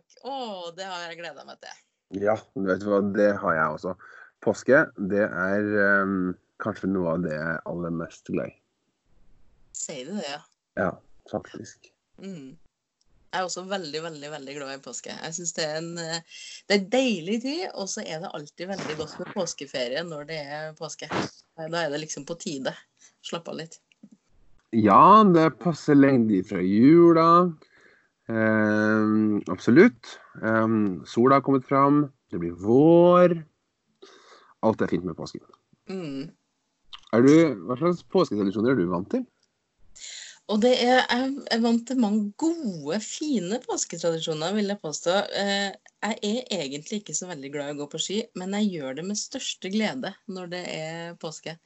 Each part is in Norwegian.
snåltalk! Å, det har jeg gleda meg til. Ja, vet du hva, det har jeg også. Påske, det er um, kanskje noe av det jeg er aller mest glad i. Sier du det, ja? Ja, faktisk. Mm. Jeg er også veldig, veldig veldig glad i påske. Jeg synes Det er en eh, det er deilig tid, og så er det alltid veldig godt med påskeferie når det er påske. Da er det liksom på tide. Slapp av litt. Ja, det passer lengde fra jula. Um, absolutt. Um, sola har kommet fram. Det blir vår. Alt er fint med påsken. Mm. Du, hva slags påsketradisjoner er du vant til? Og det er, jeg er vant til mange gode, fine påsketradisjoner, vil jeg påstå. Eh, jeg er egentlig ikke så veldig glad i å gå på ski, men jeg gjør det med største glede når det er påske.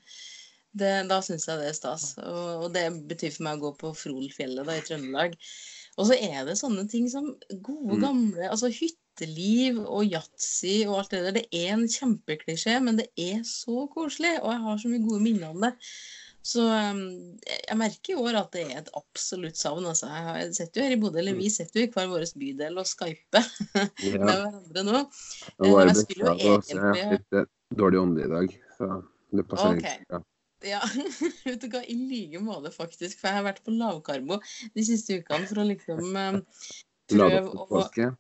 Det, da syns jeg det er stas. Og, og, det betyr for meg å gå på Frolfjellet da, i Trøndelag. Og så er det sånne ting som gode, Mm. gamle altså hytteliv og yatzy og alt det der. Det er en kjempeklisjé, men det er så koselig, og jeg har så mye gode minner om det. Så um, jeg merker i år at det er et absolutt savn. Altså. Jeg, har- sett sitter jo her i Bodø, eller vi sitter jo i hver vår bydel og skyper med hverandre nå. det var jeg bare skulle jo. Jeg egentlig- har litt eh, dårlig ånde i dag, så det passer okay. ikke. Ja. Ja, vet du hva, i like måte faktisk. For jeg har vært på lavkarbo de siste ukene for å liksom um, prøve å.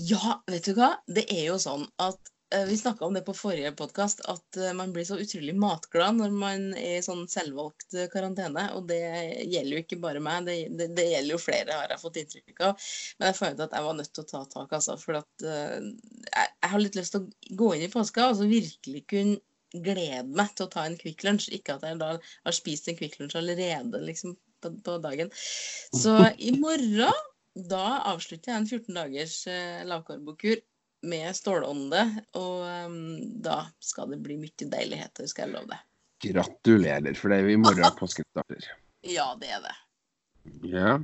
Ja, vet du hva? Det er jo sånn at uh, vi snakka om det på forrige podkast, at uh, man blir så utrolig matglad når man er i sånn selvvalgt karantene. Og det gjelder jo ikke bare meg, det, det, det gjelder jo flere, har jeg fått inntrykk av. Men jeg fant ut at jeg var nødt til å ta tak, altså. For at jeg, jeg har litt lyst til å gå inn i påska og så virkelig kunne glede meg til å ta en Kvikk Lunsj. Ikke at jeg da har spist en Kvikk Lunsj allerede liksom, på, på dagen. Så i morgen da avslutter jeg en 14 dagers eh, lavkarbokur med stålånde. Og um, da skal det bli mye deiligheter, skal jeg love deg. Gratulerer, for det er i morgen påsken starter. Ja, det er det. Ja.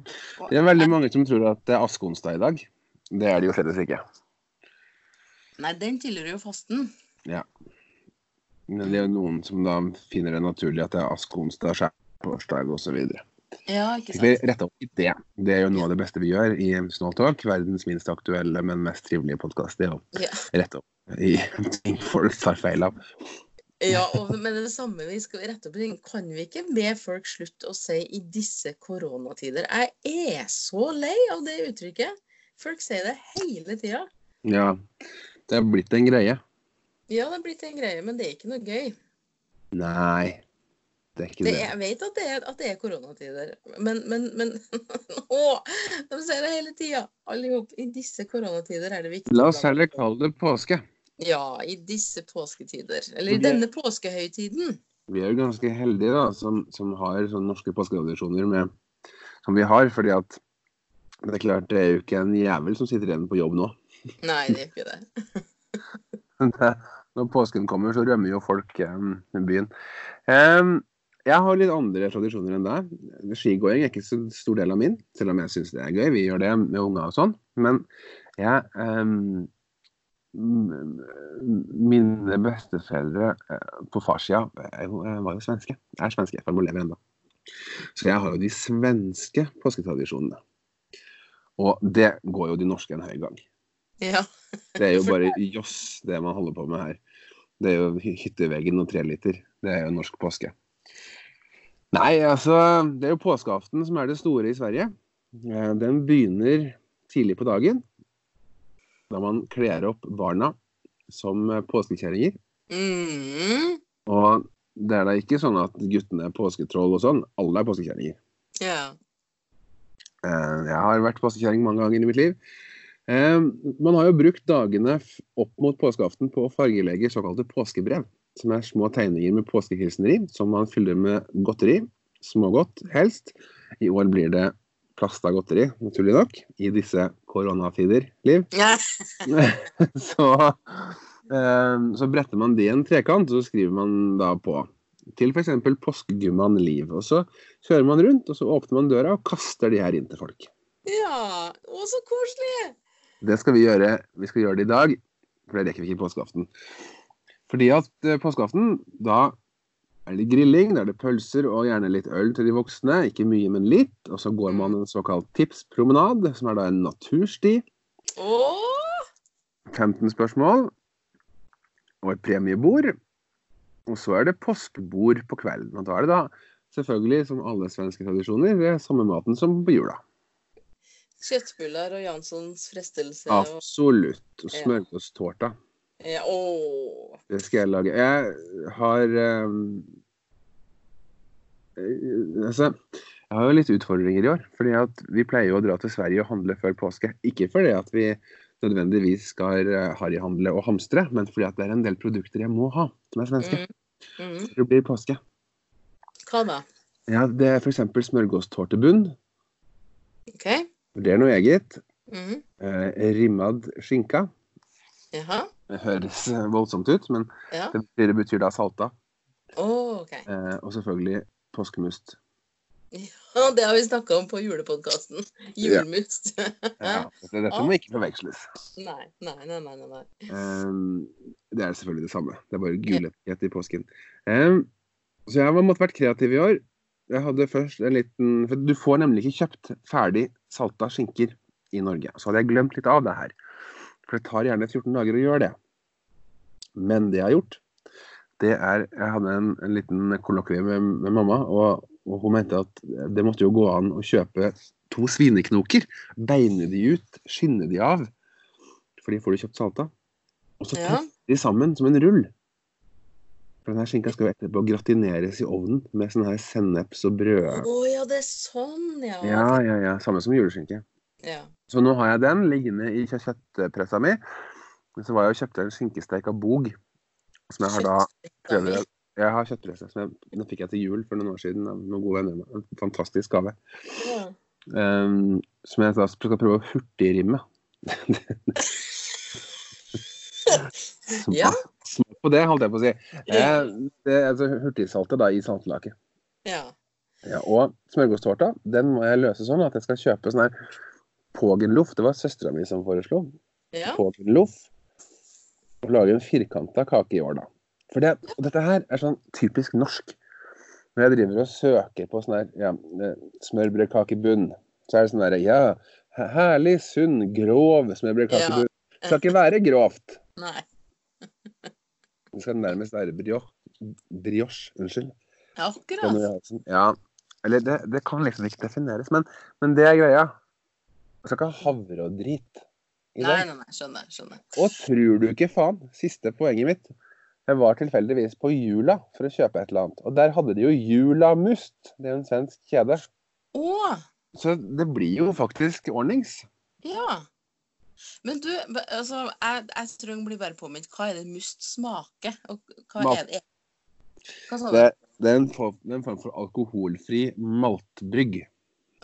Det er veldig mange som tror at det er askeonsdag i dag. Det er det jo slett ikke. Nei, den tilhører jo fasten. Men det er jo noen som da finner det naturlig at det er askeonsdag, skjærtorsdag osv. Ja, ikke Vi sant? retter opp i det. Det er jo noe av det beste vi gjør i Small Talk. Verdens minst aktuelle, men mest trivelige podkast. Det er å Ja. rette opp i ting folk tar feil av. Ja, og, men det samme vi skal rette opp i ting. Kan vi ikke be folk slutte å si 'i disse koronatider'? Jeg er så lei av det uttrykket. Folk sier det hele tida. Ja, det er blitt en greie. Ja, det er blitt en greie, men det er ikke noe gøy. Nei, det er ikke Det det. jeg vet at det er, at det er koronatider, men, men, men Å! De ser det hele tida. Alle i hop. I disse koronatider er det viktig. La oss heller kalle det påske. Ja, i disse påsketider. Eller i denne påskehøytiden. Vi er jo ganske heldige da, som, som har sånne norske påsketradisjoner med, som vi har. fordi at det er klart, det er jo ikke en jævel som sitter igjen på jobb nå. Nei, det er ikke det. Når påsken kommer, så rømmer jo folk um, byen. Um, jeg har litt andre tradisjoner enn deg. Skigåing er ikke så stor del av min, selv om jeg syns det er gøy. Vi gjør det med unger og sånn. Men jeg um, Mine besteforeldre eh, på farssida eh, var jo svenske. Jeg Er svenske, farmor lever ennå. Så jeg har jo de svenske påsketradisjonene. Og det går jo de norske en høy gang. Ja. Det er jo bare joss, det man holder på med her. Det er jo hy- hytteveggen og treliter. Det er jo norsk påske. Nei, altså Det er jo påskeaften som er det store i Sverige. Eh, Den begynner tidlig på dagen. Da man kler opp barna som eh, påskekjerringer. Mm. Og det er da ikke sånn at guttene er påsketroll og sånn. Alle er påskekjerringer. Ja. Eh, Jeg har vært påskekjerring mange ganger i mitt liv. Eh, Man har jo brukt dagene opp mot påskeaften på å fargelegge såkalte påskebrev. Som er små tegninger med påskehilseneri som man fyller med godteri. Smågodt, helst. I år blir det plasta godteri, naturlig nok, i disse koronatider, Liv. ja. så, eh, så bretter man det i en trekant, og så skriver man da på til f.eks. påskegumman Liv. Og så kjører man rundt, og så åpner man døra og kaster de her inn til folk. ja. Å, så koselig! Det skal vi gjøre. Vi skal gjøre det i dag, for det rekker vi ikke påskeaften. Fordi at eh, påskeaften, da er det grilling, da er det pølser og gjerne litt øl til de voksne. Ikke mye, men litt. Og så går man en såkalt tipspromenad, som er da en natursti. Oh! 15 spørsmål. Og et premiebord. Og så er det påskebord på kvelden. Og da er det da selvfølgelig, som alle svenske tradisjoner, det er samme maten som på jula. Kjøttbuller og Janssons frestelse. Og... Absolutt. Og Ja. smørgåstårta. Ja, åh. Det skal jeg lage. Jeg har eh, Altså, jeg har jo litt utfordringer i år. fordi at vi pleier jo å dra til Sverige og handle før påske. Ikke fordi at vi nødvendigvis skal eh, harryhandle og hamstre, men fordi at det er en del produkter jeg må ha som er svenske. Mm. Mm. Det blir påske. Hva da? Ja, Det er f.eks. smørgåstårtebunn. OK? Det er noe eget. Mm. Eh, rimmad skinka. Jaha? Det høres eh, voldsomt ut, men Ja? det betyr, da salta. Oh, OK. Eh, og selvfølgelig påskemust. Ja, det har vi snakka om på julepodkasten. Julemust. Ja, så dette må ikke forveksles. Nei, nei, nei. nei, nei. Ehm, det er selvfølgelig det samme. Det er bare gulhet i påsken. Ehm, så jeg har måttet vært kreativ i år. Jeg hadde først en liten For du får nemlig ikke kjøpt ferdig salta skinker i Norge. Så hadde jeg glemt litt av det her. For det tar gjerne 14 dager å gjøre det. Men det jeg har gjort, det er Jeg hadde en, en liten kollokvie med, med mamma, og, og hun mente at det måtte jo gå an å kjøpe to svineknoker. Beine de ut, skinne de av. For de får du kjøpt salta. Og så Ja. de sammen som en rull. For denne skinka skal jo etterpå gratineres i ovnen med sånn her senneps og brød. Å ja, det er sånn, ja. Ja, ja, ja. Samme som juleskinke. ja. Så nå har jeg den liggende i kjø- kjøttpressa mi. Så var jeg og kjøpte en skinkesteik av bog. Som jeg har da prøver Jeg har kjøttpresse. som jeg- Den fikk jeg til jul for noen år siden av noen gode venner. En fantastisk gave. Ja. Um, som jeg da skal prøve å hurtigrimme. Ja. Smak på det, holdt jeg på å si. Eh, det er altså hurtigsaltet da i saltlaket. ja. Ja, og smørgåstårta den må jeg løse sånn at jeg skal kjøpe sånn her Pågenloff. Det var søstera mi som foreslo. Ja. Pågenloff. Og lage en firkanta kake i år, da. For det, og dette her er sånn typisk norsk. Når jeg driver og søker på sånn her ja, eh, smørbrødkake i bunn, så er det sånn derre Ja, herlig, sunn, grov smørbrødkakebunn. Det skal ikke være grovt. Nei. Det skal nærmest være brioche. Brioche, unnskyld. Ja, Akkurat. Ja, eller det, det kan liksom ikke defineres, men, men det er greia. Det skal ikke ha havre og drit i Nei, nei, nei. Skjønner. skjønner. Og tror du ikke faen, siste poenget mitt. Jeg var tilfeldigvis på Jula for å kjøpe et eller annet. Og der hadde de jo Julamust. Det er jo en svensk kjede. Åh. Så det blir jo faktisk ordnings. Ja. Men du, altså, jeg, jeg tror jeg blir bare påminnet. Hva er det must smaker? Og hva Malt. er det? Hva sa du? Det, det er en form, det er en form for alkoholfri maltbrygg.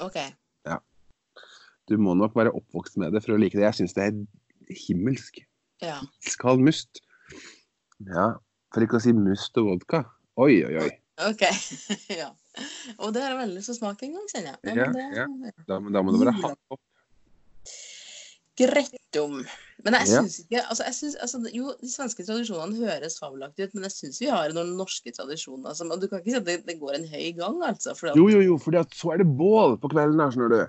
OK. Du må nok være oppvokst med det for å like det. Jeg syns det er himmelsk. Ja. Iskald must. Ja, for ikke å si must og vodka. Oi, oi, oi. OK. ja. Og det har jeg veldig lyst til å smake en gang, kjenner jeg. Ja, men det, ja. Da, da må det være hakk opp. Grettom. Men jeg syns ikke altså, jeg synes, altså, Jo, de svenske tradisjonene høres fabelaktige ut, men jeg syns vi har noen norske tradisjoner. Som, og du kan ikke si at det, det går en høy gang, altså. At, Jo, jo, jo, for så er det bål på kvelden her, skjønner du.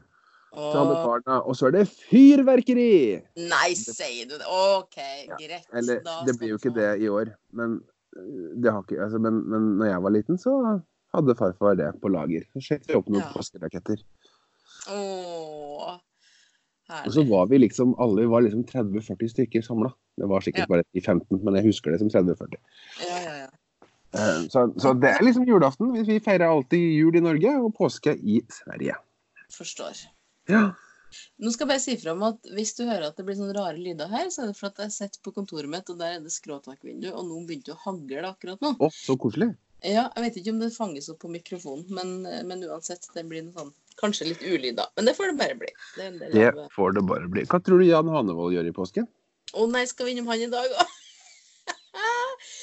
Og... Og så er det fyrverkeri! Nei, sier du det? OK, Ja, greit. Eller, det blir jo ikke det i år, men øh, det har ikke, altså, men, men når jeg var liten, så hadde farfar det på lager. Så sjekket vi opp noen Ja. påskeraketter. Åh, Og så var vi liksom alle var liksom 30-40 stykker samla. Det var sikkert Ja. bare i 15, men jeg husker det som 30-40. Ja, ja, ja. Eh, Så, så det er liksom julaften. Vi- feirer alltid jul i Norge og påske i Sverige. Forstår. Ja. Nå skal jeg bare si fra om at hvis du hører at det blir sånne rare lyder her, så er det for at jeg sitter på kontoret mitt, og der er det skråtakvindu, og nå begynte det å hagle akkurat nå. Å, så koselig. Ja, jeg vet ikke om det fanges opp på mikrofonen, men, men uansett, det blir noe sånn Kanskje litt ulyder. Men det får det bare bli. Det del Det får det bare bli. Hva tror du Jan Hanevold gjør i påsken? Å nei, skal vi innom han i dag òg?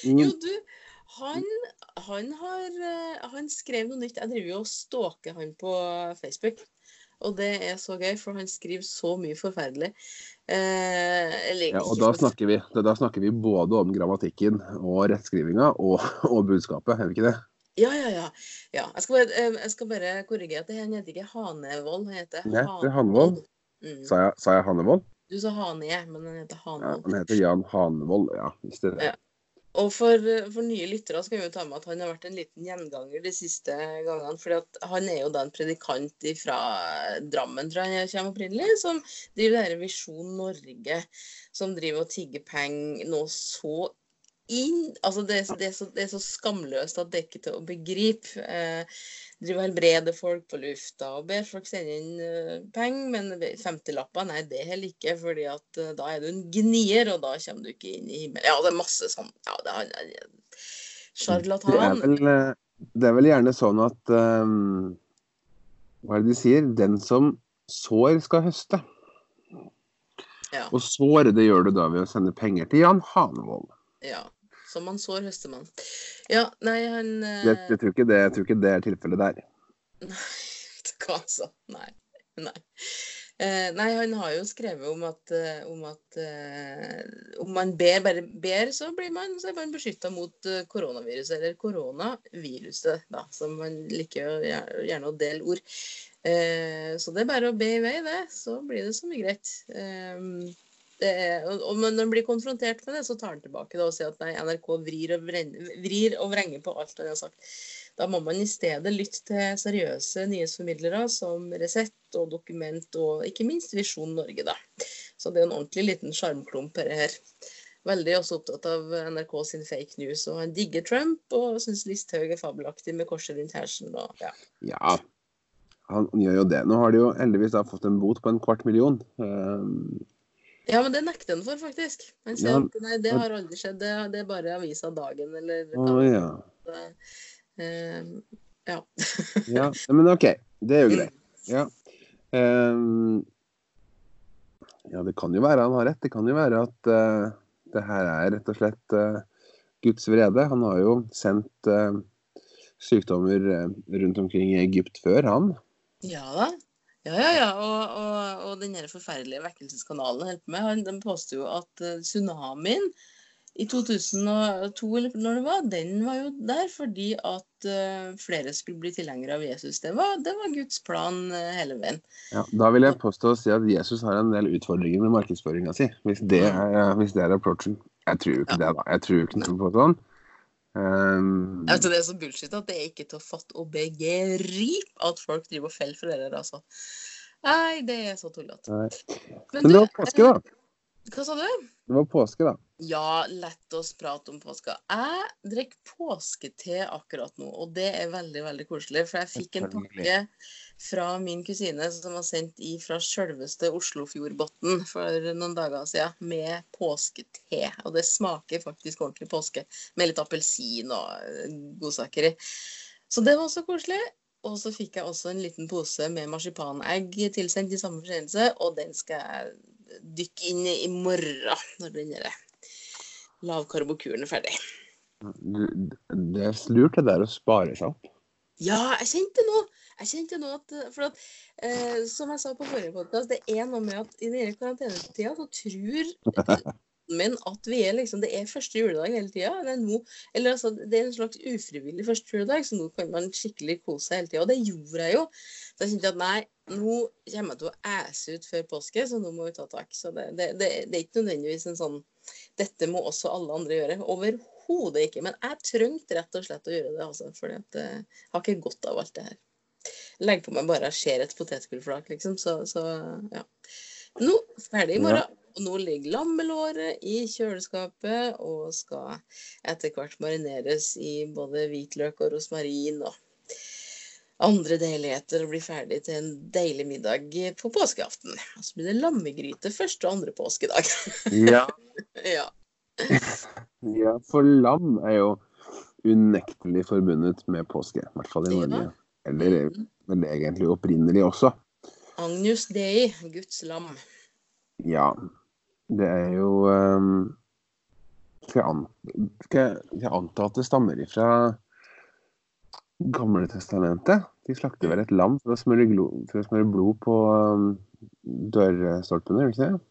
Jo, du. Han, han har eh, Han skrev noe nytt. Jeg driver jo og stalker han på Facebook. Og det er så gøy, for han skriver så mye forferdelig. Eh, Ja, og da snakker, vi, da snakker vi både om grammatikken og rettskrivinga og, og budskapet, er vi ikke det? Ja, ja, ja. ja. Jeg, skal bare, eh, jeg skal bare korrigere at han heter ikke Hanevold, han heter Nei, det er Hanevold. Mm. Sa jeg, sa jeg Hanevold? Du sa Hanie, men han heter Ja, Hanevold. han heter Jan Hanevold, ja. Hvis det er det. Ja. Og for, for nye lyttere så kan vi jo ta med at han har vært en liten gjenganger de siste gangene. For han er jo da en predikant fra Drammen, tror jeg han kommer opprinnelig, som driver det her Visjon Norge, som driver og tigger penger noe så inn Altså, det er, så- det, er så, det er så skamløst at det er ikke til å begripe. Eh, driver og helbreder folk på lufta og ber folk sende inn eh, penger, men 50-lapper, nei, det heller ikke, fordi at eh, da er du en gnier, og da kommer du ikke inn i himmelen. Ja, det er masse sånn Ja, det er han er Det er, vel, eh, det er vel gjerne sånn at um, Hva er det de sier? Den som sår, skal høste. Ja, Og sår, det gjør du da ved å sende penger til Jan Hanevold. ja. Som man sår, høster man. Ja, nei, han eh, jeg, jeg, tror det, jeg tror ikke det er tilfellet der. Nei, vet du hva, altså. Nei. Nei. Eh, nei, han har jo skrevet om at, eh, om at eh, om man ber, bare ber, så blir man, så er man beskytta mot eh, koronaviruset, eller koronaviruset, da, som man liker gjerne å dele ord. Eh, så det er bare å be i vei, det. Så blir det så mye greit. Eh, det er, og, når man blir konfrontert med det, så tar han tilbake det og sier at nei, NRK vrir og, vrenger, vrir og vrenger på alt han har sagt. Da må man i stedet lytte til seriøse nyhetsformidlere som Resett og Dokument og ikke minst Visjon Norge, da. Så det er en ordentlig liten sjarmklump her. Veldig også opptatt av NRK sin fake news. Og han digger Trump og syns Listhaug er fabelaktig med korset rundt hersen. Ja. Ja, han gjør jo det. Nå har de jo heldigvis fått en bot på en kvart million. Ehm, ja, men det nekter han for, faktisk. Han sier at nei, det har aldri skjedd. Det, det er bare avisa Dagen eller Å ja. Uh, ja. ja. Men OK, det er jo greit. Ja. Um, ja, det kan jo være han har rett. Det kan jo være at uh, det her er rett og slett uh, Guds vrede. Han har jo sendt uh, sykdommer rundt omkring i Egypt før, han. Ja da. Ja, ja, ja. Og, og, og den forferdelige vekkelseskanalen på med, han, de påstod jo at eh, tsunamien i 2002, eller når det var, den var jo der fordi at eh, flere skulle bli tilhengere av Jesus. Det var, det var Guds plan eh, hele veien. Ja, da vil jeg påstå å si at Jesus har en del utfordringer med markedsføringa si. Hvis det er, hvis det er approachen. Jeg tror jo ikke det, da. Jeg tror ikke noe på sånn. Jeg vet, det er så bullshit at det er ikke til å fatte og begripe at folk driver og faller for det der, altså. Nei, det er så tullete. Men Men du, det var påske, da. eh, Hva sa du? Det var påske, da. Ja, lett oss prate om påska. Jeg drikker påskete akkurat nå, og det er veldig veldig koselig. For jeg fikk en pakke fra min kusine som var sendt i fra selveste Oslofjordbotn for noen dager siden, med påskete. Og det smaker faktisk ordentlig påske, med litt appelsin og eh, godsaker i. Så det var så koselig. Og så fikk jeg også en liten pose med marsipanegg tilsendt i samme forsendelse, og den skal jeg dykke inn i i morgen, når den der lavkarbokuren er ferdig. Det er lurt det der å spare seg opp. Ja, jeg kjente nå jeg kjente nå at, for at eh, Som jeg sa på forrige podkast, det er noe med at i denne karantenetida så tror min at vi er liksom Det er første juledag hele tida. Eller altså, det er en slags ufrivillig første juledag, så nå kan man skikkelig kose seg hele tida. Og det gjorde jeg jo. Så jeg kjente at nei, nå kommer jeg til å æse ut før påske, så nå må vi ta tak. Så det, det, det, det er ikke nødvendigvis en sånn Dette må også alle andre gjøre. Overhodet ikke. Men jeg trengte rett og slett å gjøre det, altså. For jeg har ikke godt av alt det her. Legg på meg bare jeg ser et potetgullflak, liksom. Så, så ja. Nå ferdig i morgen. Og nå ligger lammelåret i kjøleskapet og skal etter hvert marineres i både hvitløk og rosmarin og andre deiligheter og bli ferdig til en deilig middag på påskeaften. Og så blir det lammegryte første og andre påskedag. Ja. ja. ja, for lam er jo unektelig forbundet med påske. I hvert fall i Ja. Norge. Eller vel egentlig opprinnelig også. Agnus Dei, Guds lam. Ja. Det er jo ehm, skal, jeg an, skal, jeg, anta at det stammer ifra Gamle testamentet? De slakter vel et lam for å smøre, for å smøre blod på um, dørstolpene, gjør de ikke det?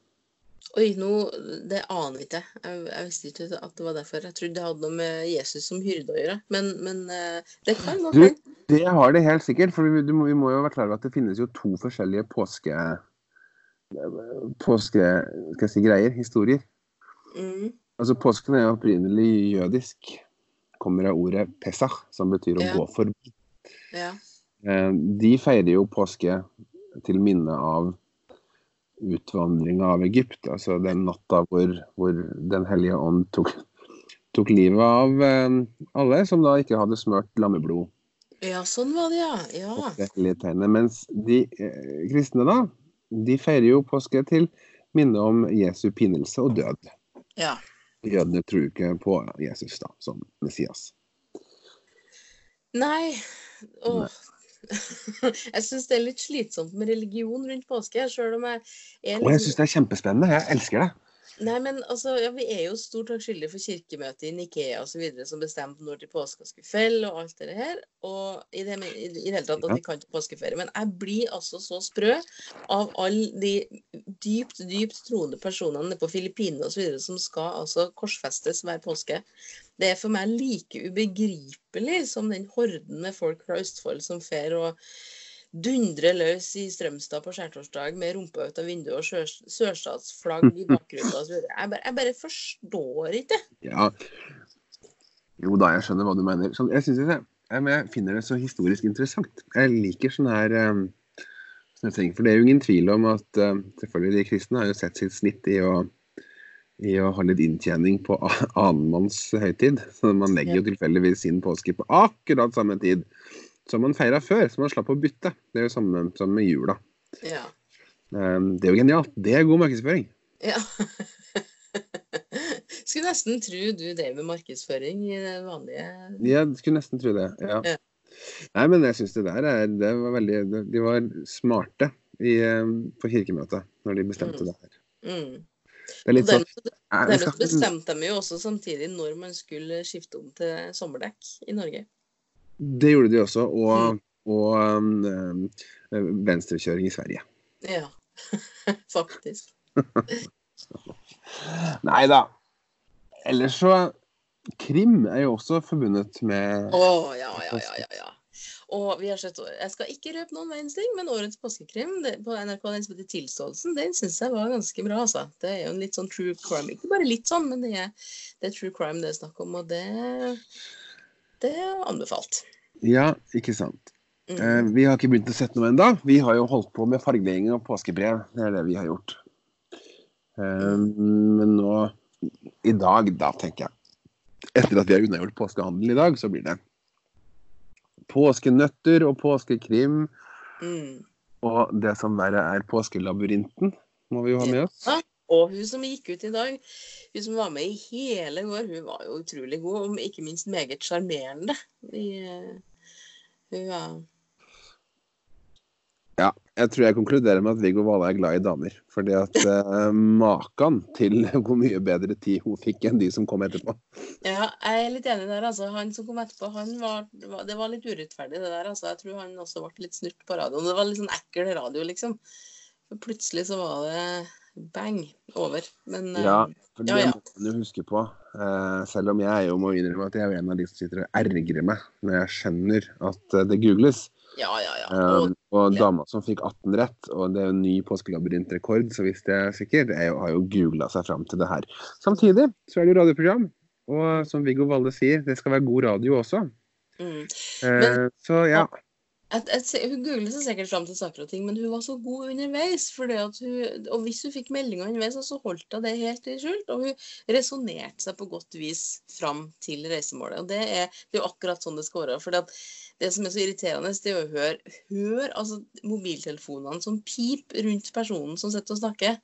Oi, nå, det aner ikke jeg. jeg. Visste ikke at det var derfor. Jeg trodde det hadde noe med Jesus som hyrde å gjøre. Men, men eh, det kan gå Du, det har det helt sikkert. For vi, du må, vi må jo være klar over at det finnes jo to forskjellige påske... Påske... Skal jeg si greier? Historier. Mm, Altså Påsken er jo opprinnelig jødisk. Kommer av ordet pesach, som betyr å Ja. gå forbi. ja. Eh, De feirer jo påske til minne av utvandringa av Egypt. Altså den natta hvor, hvor Den hellige ånd tok, tok livet av eh, alle som da ikke hadde smørt lammeblod ja, sånn var det, ja. ja. det. Mens de eh, kristne, da, de feirer jo påske til minne om Jesu pinelse og død. Ja. Jødene tror ikke på Jesus da, som Messias. Nei. Åh. Jeg syns det er litt slitsomt med religion rundt påske, sjøl om jeg er Og jeg syns det er kjempespennende. Jeg elsker det. Nei, men altså, ja, vi er jo stort takk skyldige for kirkemøtet i Nikea osv. som bestemte når til påska skulle felle og alt det her. Og i det, i, i det hele tatt at vi kan til påskeferie. Men jeg blir altså så sprø av alle de dypt, dypt troende personene på Filippinene osv. som skal altså korsfestes hver påske. Det er for meg like ubegripelig som den horden med folk fra Østfold som fer og dundrer løs i Strømstad på skjærtorsdag med rumpa ut av vinduet og sør- sørstatsflagg i bakgrunnen. Jeg, bare- jeg bare forstår ikke. Ja. Jo da, jeg skjønner hva du mener. Sånn, jeg, synes det, jeg, men jeg finner det så historisk interessant. Jeg liker sånne her um, sånne ting. For det er jo ingen tvil om at um, selvfølgelig de kristne har jo sett sitt snitt i å, i å ha litt inntjening på annenmanns høytid. Så man legger jo tilfeldigvis sin påske på akkurat samme tid som man feira før, som man slapp å bytte. Det er jo samme som med jula. Ja. Um, det er jo genialt. Det er god markedsføring. ja. Skulle nesten tro du drev med markedsføring i det vanlige Ja, skulle nesten tro det. ja. Ja. Nei, men jeg syns det der er det var veldig De var smarte i, eh, på kirkemøtet når de bestemte Mm. det her. mm. Det er litt Og sånn dermed bestemte de jo også samtidig når man skulle skifte om til sommerdekk i Norge. Det gjorde de også. Mm. Og, og um, eh, venstrekjøring i Sverige. Ja, faktisk. Nei da. Ellers så Krim er jo også forbundet med Å, ja, ja, ja, ja, ja. Og vi har sett, Jeg skal ikke røpe noen verdens ting, men årets påskekrim det, på NRK, den som heter Tilståelsen, den syns jeg var ganske bra. altså. Det er jo en litt sånn true crime. Ikke bare litt sånn, men det er, det er true crime det er snakk om, og det, det er anbefalt. Ja, ikke sant. Mm. Eh, vi har ikke begynt å sette noe ennå. Vi har jo holdt på med fargelegging og påskebrev. Det er det vi har gjort. Eh, men nå i dag, da, tenker jeg Etter at vi har unnagjort påskehandel i dag, så blir det påskenøtter og påskekrim. Mm. Og det som verre er påskelabyrinten, må vi jo ha med oss. Ja. Og hun som gikk ut i dag, hun som var med i hele går, hun var jo utrolig god, og ikke minst meget sjarmerende. Eh, Hun var Ja, jeg tror jeg konkluderer med at Viggo Vale er glad i damer. Fordi at eh, maken til hvor mye bedre tid hun fikk enn de som kom etterpå. Ja, jeg er litt enig der. altså. Han som kom etterpå, var- det var litt urettferdig, det der. altså. Jeg tror han også ble litt snurt på radioen. Det var litt sånn ekkel radio, liksom. For plutselig så var det bang over. Men eh, Ja, for det Ja, ja. må man jo huske på. Eh, selv om jeg jo må innrømme at jeg er en av de som sitter og ergrer meg når jeg skjønner at eh, det googles. ja, ja. ja. Eh, Og, og dama som fikk 18 rett, og det er jo ny påskelabyrintrekord, så visste jeg sikkert. Jeg har jo googla seg fram til det her. Samtidig så er det jo radioprogram, og som Viggo Valle sier, det skal være god radio også. mm. Eh, så ja. Jeg, jeg, ser- hun googlet seg sikkert fram til saker og ting, men hun var så god underveis. Hun, og hvis hun fikk meldinger underveis, så holdt hun det helt i skjult. Og hun resonnerte seg på godt vis fram til reisemålet. Og det er, det er jo akkurat sånn det skal være. For det som er så irriterende, det er å høre, høre altså, mobiltelefonene som piper rundt personen som sitter og snakker.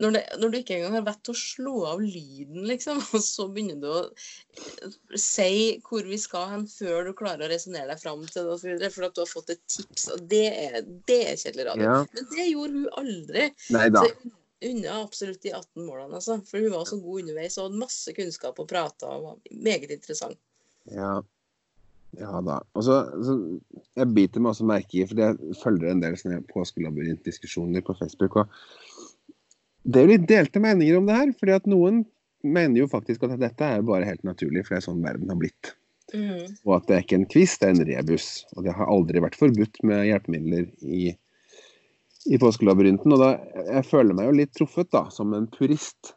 Når, det, når du ikke engang har vett til å slå av lyden, liksom, og så begynner du å si hvor vi skal hen før du klarer å resonnere deg fram til det, videre, for at du har fått et tips. og Det er, det er kjedelig radio. ja. Men det gjorde hun aldri. Neida. Så jeg unna absolutt de 18 målene, altså. For hun var så god underveis og hadde masse kunnskap og prata og var meget interessant. Ja. Ja da. Og så, så Jeg biter meg også merke i, for jeg følger en del påskelabyrintdiskusjoner på Facebook. og Det er jo litt delte meninger om det her. fordi at noen mener jo faktisk at dette er bare helt naturlig, for det er sånn verden har blitt. Mm. Og at det er ikke en quiz, det er en rebus. Og det har aldri vært forbudt med hjelpemidler i, i påskelabyrinten. Og da, jeg føler meg jo litt truffet, da, som en purist.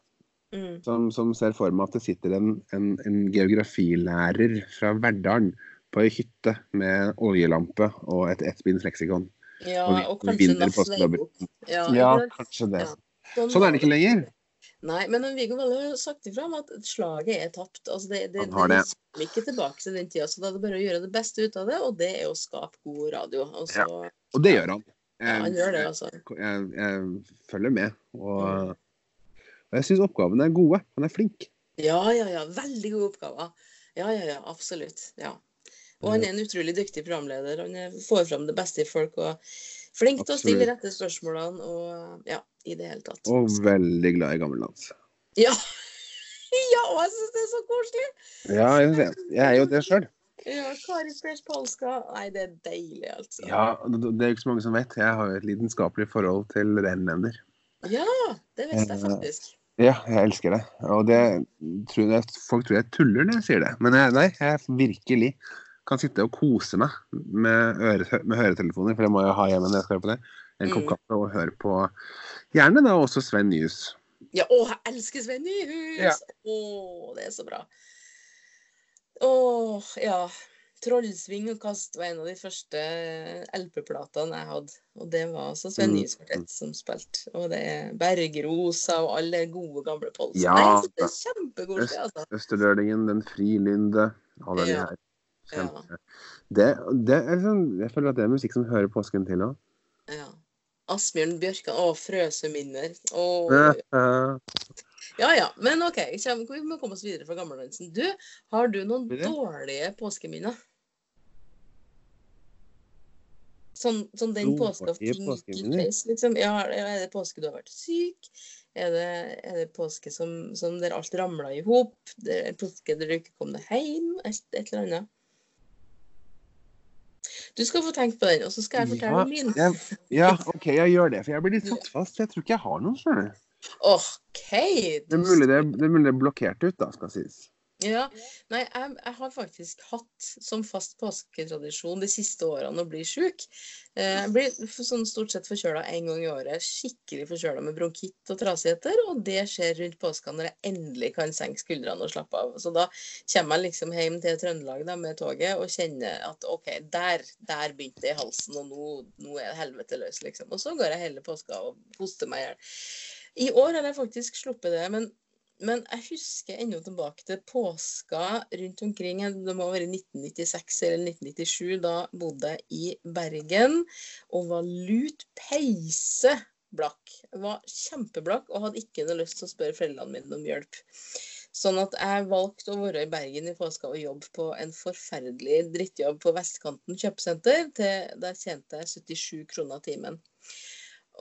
Mm. Som, som ser for meg at det sitter en, en, en geografilærer fra Verdalen på ei hytte med oljelampe og et ettbinds leksikon. Ja, Og og kanskje en. Ja, Ja, kanskje det. Ja. Sånn Sånn er det ikke lenger. Nei, men Viggo Valle har sagt ifra om at slaget er tapt. Altså det, det, Han har det. det ikke tilbake til den tida, så da er det bare å gjøre det beste ut av det, og det er å skape god radio. Og så, ja. Og det gjør han. han gjør det, altså. jeg, jeg følger med. Og, og jeg syns oppgavene er gode. Han er flink. Ja, ja, ja. Veldig gode oppgaver. Ja, ja, ja. Absolutt. Ja. Og han er en utrolig dyktig programleder. Han får fram det beste i folk og flink til å stille rette spørsmålene og ja, i det hele tatt. Og veldig glad i gammeldans. Ja. ja, og jeg syns det er så koselig! Ja, jeg, jeg er jo det sjøl. Ja, Kari Fresh Polska. Nei, det er deilig, altså. Ja, det det er jo ikke så mange som vet. Jeg har jo et lidenskapelig forhold til renlender. Ja, det visste jeg faktisk. Ja, jeg elsker det. Og det tror jeg, folk tror jeg tuller når jeg sier det. Men jeg, nei, jeg virkelig kan sitte og kose meg med, øre, med høretelefoner, for det må jeg ha hjemme når jeg skal høre på det. En kopp Mm. kaffe og høre på gjerne da også Sven Nyhus. Ja, å, jeg elsker Sven Nyhus! Ja. Å, det er så bra. Å, ja. Trollsving og kast var en av de første LP-platene jeg hadde. Og det var altså Sven Mm. Nyhus kvartett som spilte. Og det er Bergrosa og alle gode, gamle polser. Ja, Nei, det er kjempekoselig, altså. Østerdølingen, Den frilynde, alle de her. Kjempe. Det, det er sånn, jeg føler at det er musikk som hører påsken til òg. Ja. Asbjørn Bjørkan. Å, Frøseminner. Å, ja ja. Men OK, vi må komme oss videre fra gammeldansen. Du, har du noen dårlige påskeminner? Sånn, sånn den påska ting gikk i påskeminner? liksom. Ja, er det påske du har vært syk? Er det, er det påske som, som der alt ramla i hop? Det påske der du ikke kom deg hjem? Et, et eller annet? Du skal få tenke på den, og så skal jeg fortelle Ja, min. jeg, ja, OK, jeg gjør det. For jeg blir litt satt fast. Jeg tror ikke jeg har noen. skjønner du. OK! Det er mulig det, det er mulig det er blokkert ut, da, skal sies. Ja, nei, jeg, jeg har faktisk hatt som fast påsketradisjon de siste årene å bli sjuk. Eh, Jeg blir sånn stort sett forkjøla en gang i året. Skikkelig forkjøla med bronkitt og trasigheter. Og det skjer rundt påska når jeg endelig kan senke skuldrene og slappe av. Så da kommer jeg liksom hjem til Trøndelag da, med toget og kjenner at OK, der, der begynte det i halsen, og nå, nå er det helvete løs, liksom. Og så går jeg hele påska og hoster meg i hjel. I år har jeg faktisk sluppet det, men men jeg husker ennå tilbake til påska rundt omkring Det må være 1996 eller 1997. Da bodde jeg i Bergen og var lut peise blakk. Jeg var kjempeblakk og hadde ikke noe lyst til å spørre foreldrene mine om hjelp. Sånn at jeg valgte å være i Bergen i påska og jobbe på en forferdelig drittjobb på Vestkanten kjøpesenter. Der tjente jeg 77 kroner timen.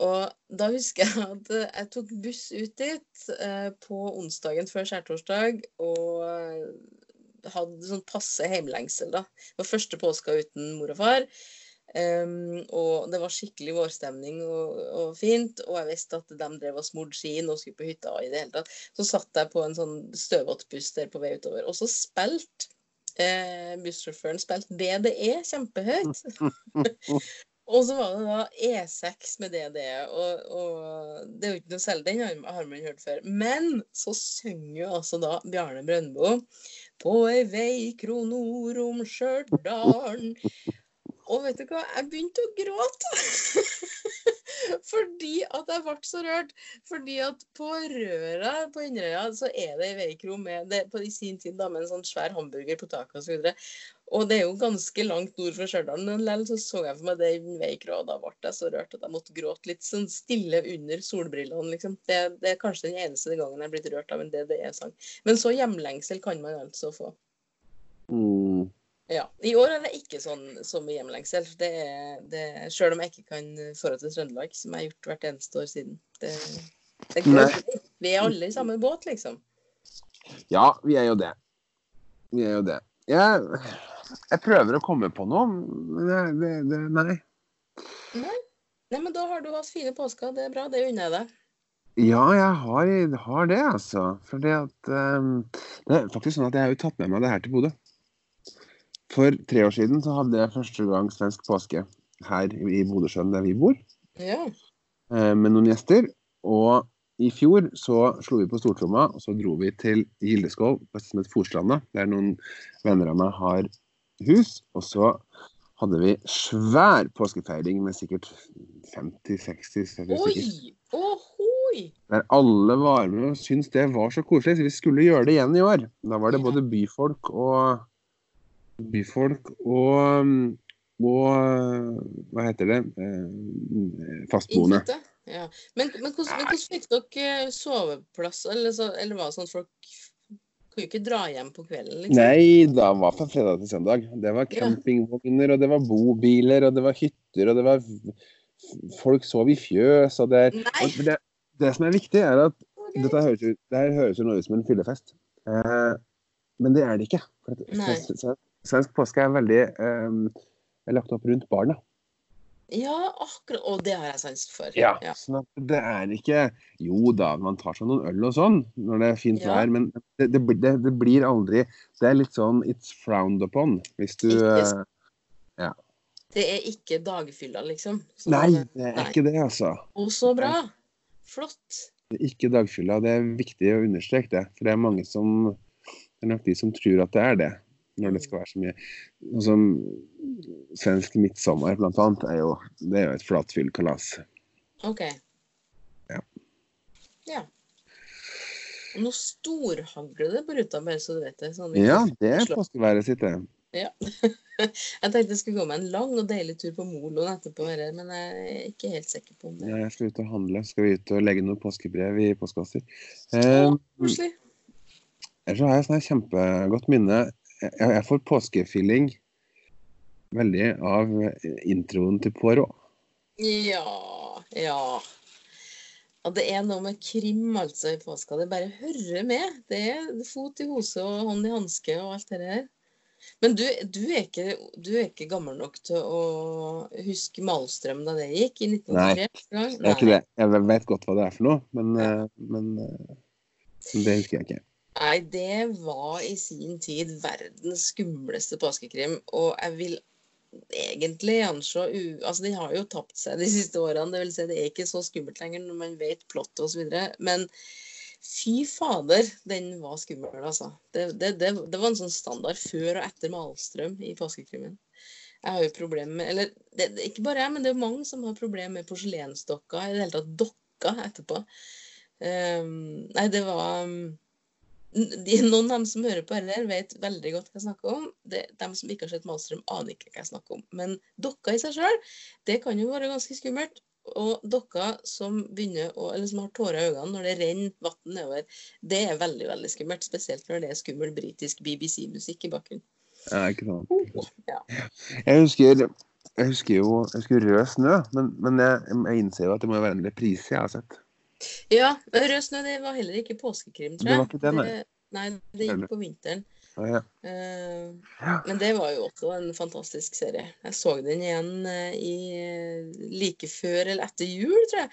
Og da husker jeg at jeg tok buss ut dit eh, på onsdagen før skjærtorsdag og eh, hadde sånn passe heimlengsel, da. Det var første påska uten mor og far. Um, og det var skikkelig vårstemning og, og fint, og jeg visste at de drev og smurte skien og skulle på hytta i det hele tatt. Så satt jeg på en sånn støvete buss der på vei utover, og så spilte eh, bussjåføren spilte BDE kjempehøyt. Og så var det da E6 med DDE, og, og det er jo ikke noe selv, den har, man hørt før. Men så synger jo altså da Bjarne Brøndbo på ei vei nord om Stjørdal. Og vet du hva, jeg begynte å gråte. Fordi at jeg ble så rørt. Fordi at på Røra på Inderøya så er det ei veikro med det, på i sin tid da, med en sånn svær hamburger på taket osv. Og det er jo ganske langt nord fra Stjørdal, men likevel så så jeg for meg den veikroa, da ble jeg så rørt at jeg måtte gråte litt sånn stille under solbrillene, liksom. Det, det er kanskje den eneste gangen jeg er blitt rørt av en DDE-sang. Men så hjemlengsel kan man altså få. Mm. Ja. I år er det ikke sånn som i hjemlengsel. Det er, det, selv om jeg ikke kan forholdet til Trøndelag, som jeg har gjort hvert eneste år siden. Det, det er Vi er alle i samme båt, liksom. Ja, vi er jo det. Vi er jo det. Jeg, jeg prøver å komme på noe, men det, det, det, nei. Nei, men da har du hatt fine påsker. Det er bra. Det unner jeg deg. Ja, jeg har, har det, altså. For det at um, Det er faktisk sånn at jeg har jo tatt med meg det her til Bodø. For tre år siden så hadde jeg første gang svensk påske her i Bodøsjøen der vi bor, Ja. eh, med noen gjester. Og i fjor så slo vi på stortromma, og så dro vi til Gildeskål, som heter Forstranda, der noen venner av meg har hus. Og så hadde vi svær påskefeiring med sikkert 50-60 stykker. Oi! Ohoi! Der alle var med og syntes det var så koselig. Så vi skulle gjøre det igjen i år. Da var det både byfolk og Byfolk og og hva heter det? Eh, Fastboende. Ja. Men, men, hvordan, men hvordan fikk dere eh, soveplass? Eller, så, eller var det sånn at folk kunne ikke dra hjem på kvelden? liksom? Nei, da var fra fredag til søndag. Det var campingvogner, og det var bobiler, og det var hytter, og det var Folk sov i fjøs, og det og det, det som er viktig, er at dette høres ut, det her høres jo noe ut som en fyllefest. Eh, men det er det ikke. For Svensk påske er veldig eh, lagt opp rundt barna. Ja, akkurat. Og det har jeg sans for. Ja. Sånn at det er ikke Jo da, man tar seg noen øl og sånn når det er fint Ja. vær, men det, det, blir- det, det blir aldri Det er litt sånn it's frowned upon hvis du eh, ja. Det er ikke dagfylla, liksom. Nei, det- er nei. ikke det, altså. Å, så bra! Flott. Det er ikke dagfylla. Det er viktig å understreke det. For det er mange som Det er nok de som tror at det er det. Når det skal være så mye Sånn som svensk midtsommer, blant annet, er jo, det er jo et flatfyllkalas. OK. Ja. Ja. Nå storhagler det på ruta, bare så du vet det. Sånn Ja, det er påskeværet sitt, det. Jeg tenkte jeg skulle gå meg en lang og deilig tur på moloen etterpå, men jeg er ikke helt sikker på om det Ja, jeg skal ut og handle. Skal vi ut og legge noen påskebrev i postkasser. Å, Eh. Ellers så har jeg et kjempegodt minne. Jeg, får påskefeeling veldig av introen til Poirot. Ja, ja. Og det er noe med krim altså i påska. Det bare hører med. Det er fot i hose og hånd i hanske og alt det der. Men du, du, er ikke, du er ikke gammel nok til å huske Malstrøm da det gikk i 1903? Nei. Jeg vet godt hva det er for noe, men, eh, men eh, det husker jeg ikke. Nei, det var i sin tid verdens skumleste påskekrim, og jeg vil egentlig anslå. Altså, den har jo tapt seg de siste årene, det vil si det er ikke så skummelt lenger når man vet plottet osv., men fy fader, den var skummel, altså. Det, det, det, det var en sånn standard før og etter Malstrøm i påskekrimmen. Jeg har jo problemer med Eller ikke bare jeg, men det er mange som har problemer med porselensdokker, i det hele tatt dokker etterpå. Um, nei, det var um, de, noen av dem som hører på heller, vet veldig godt hva jeg snakker om. Det, de som ikke har sett Malstrøm, aner ikke hva jeg snakker om. Men dokka i seg sjøl, det kan jo være ganske skummelt. Og dokker som å, eller som har tårer i øynene når det renner vann nedover, det er veldig veldig skummelt. Spesielt når det er skummel britisk BBC-musikk i bakgrunnen. Ja, ikke sant. Ja. Jeg husker, jeg husker jo jeg husker Rød snø, men, men jeg, jeg innser jo at det må være en reprise jeg har sett. Ja, Rød snø det var heller ikke påskekrim, tror Det var ikke det, nei. nei, det gikk på vinteren. Ja, ja. Eh, Men det var jo også en fantastisk serie. Jeg så den igjen eh, i, eh, like før eller etter jul, tror jeg.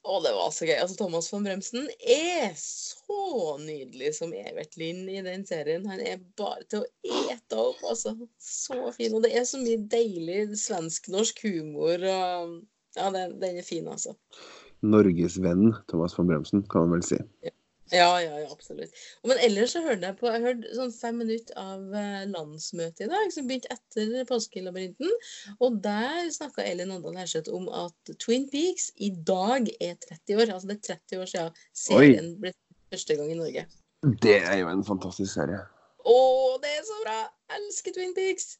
Å, det var så gøy. Altså, Thomas von Bremsen er så nydelig som Evert Lind i den serien. Han er bare til å ete opp, altså. Så fin. Og det er så mye deilig svensk-norsk humor. Og, ja, den, den er fin, altså. Norgesvennen Thomas von Bremsen, kan man vel si. Ja, ja, ja, absolutt. Men ellers så hørte jeg på Jeg hørte sånn fem minutter av eh, landsmøtet i dag, som begynte etter Påskelabyrinten. Og der snakka Elin Åndal Herseth om at Twin Peaks i dag er 30 år. Altså det er 30 år siden serien ble første gang i Norge. Det er jo en fantastisk serie. Å, det er så bra! Jeg elsker Twin Peaks!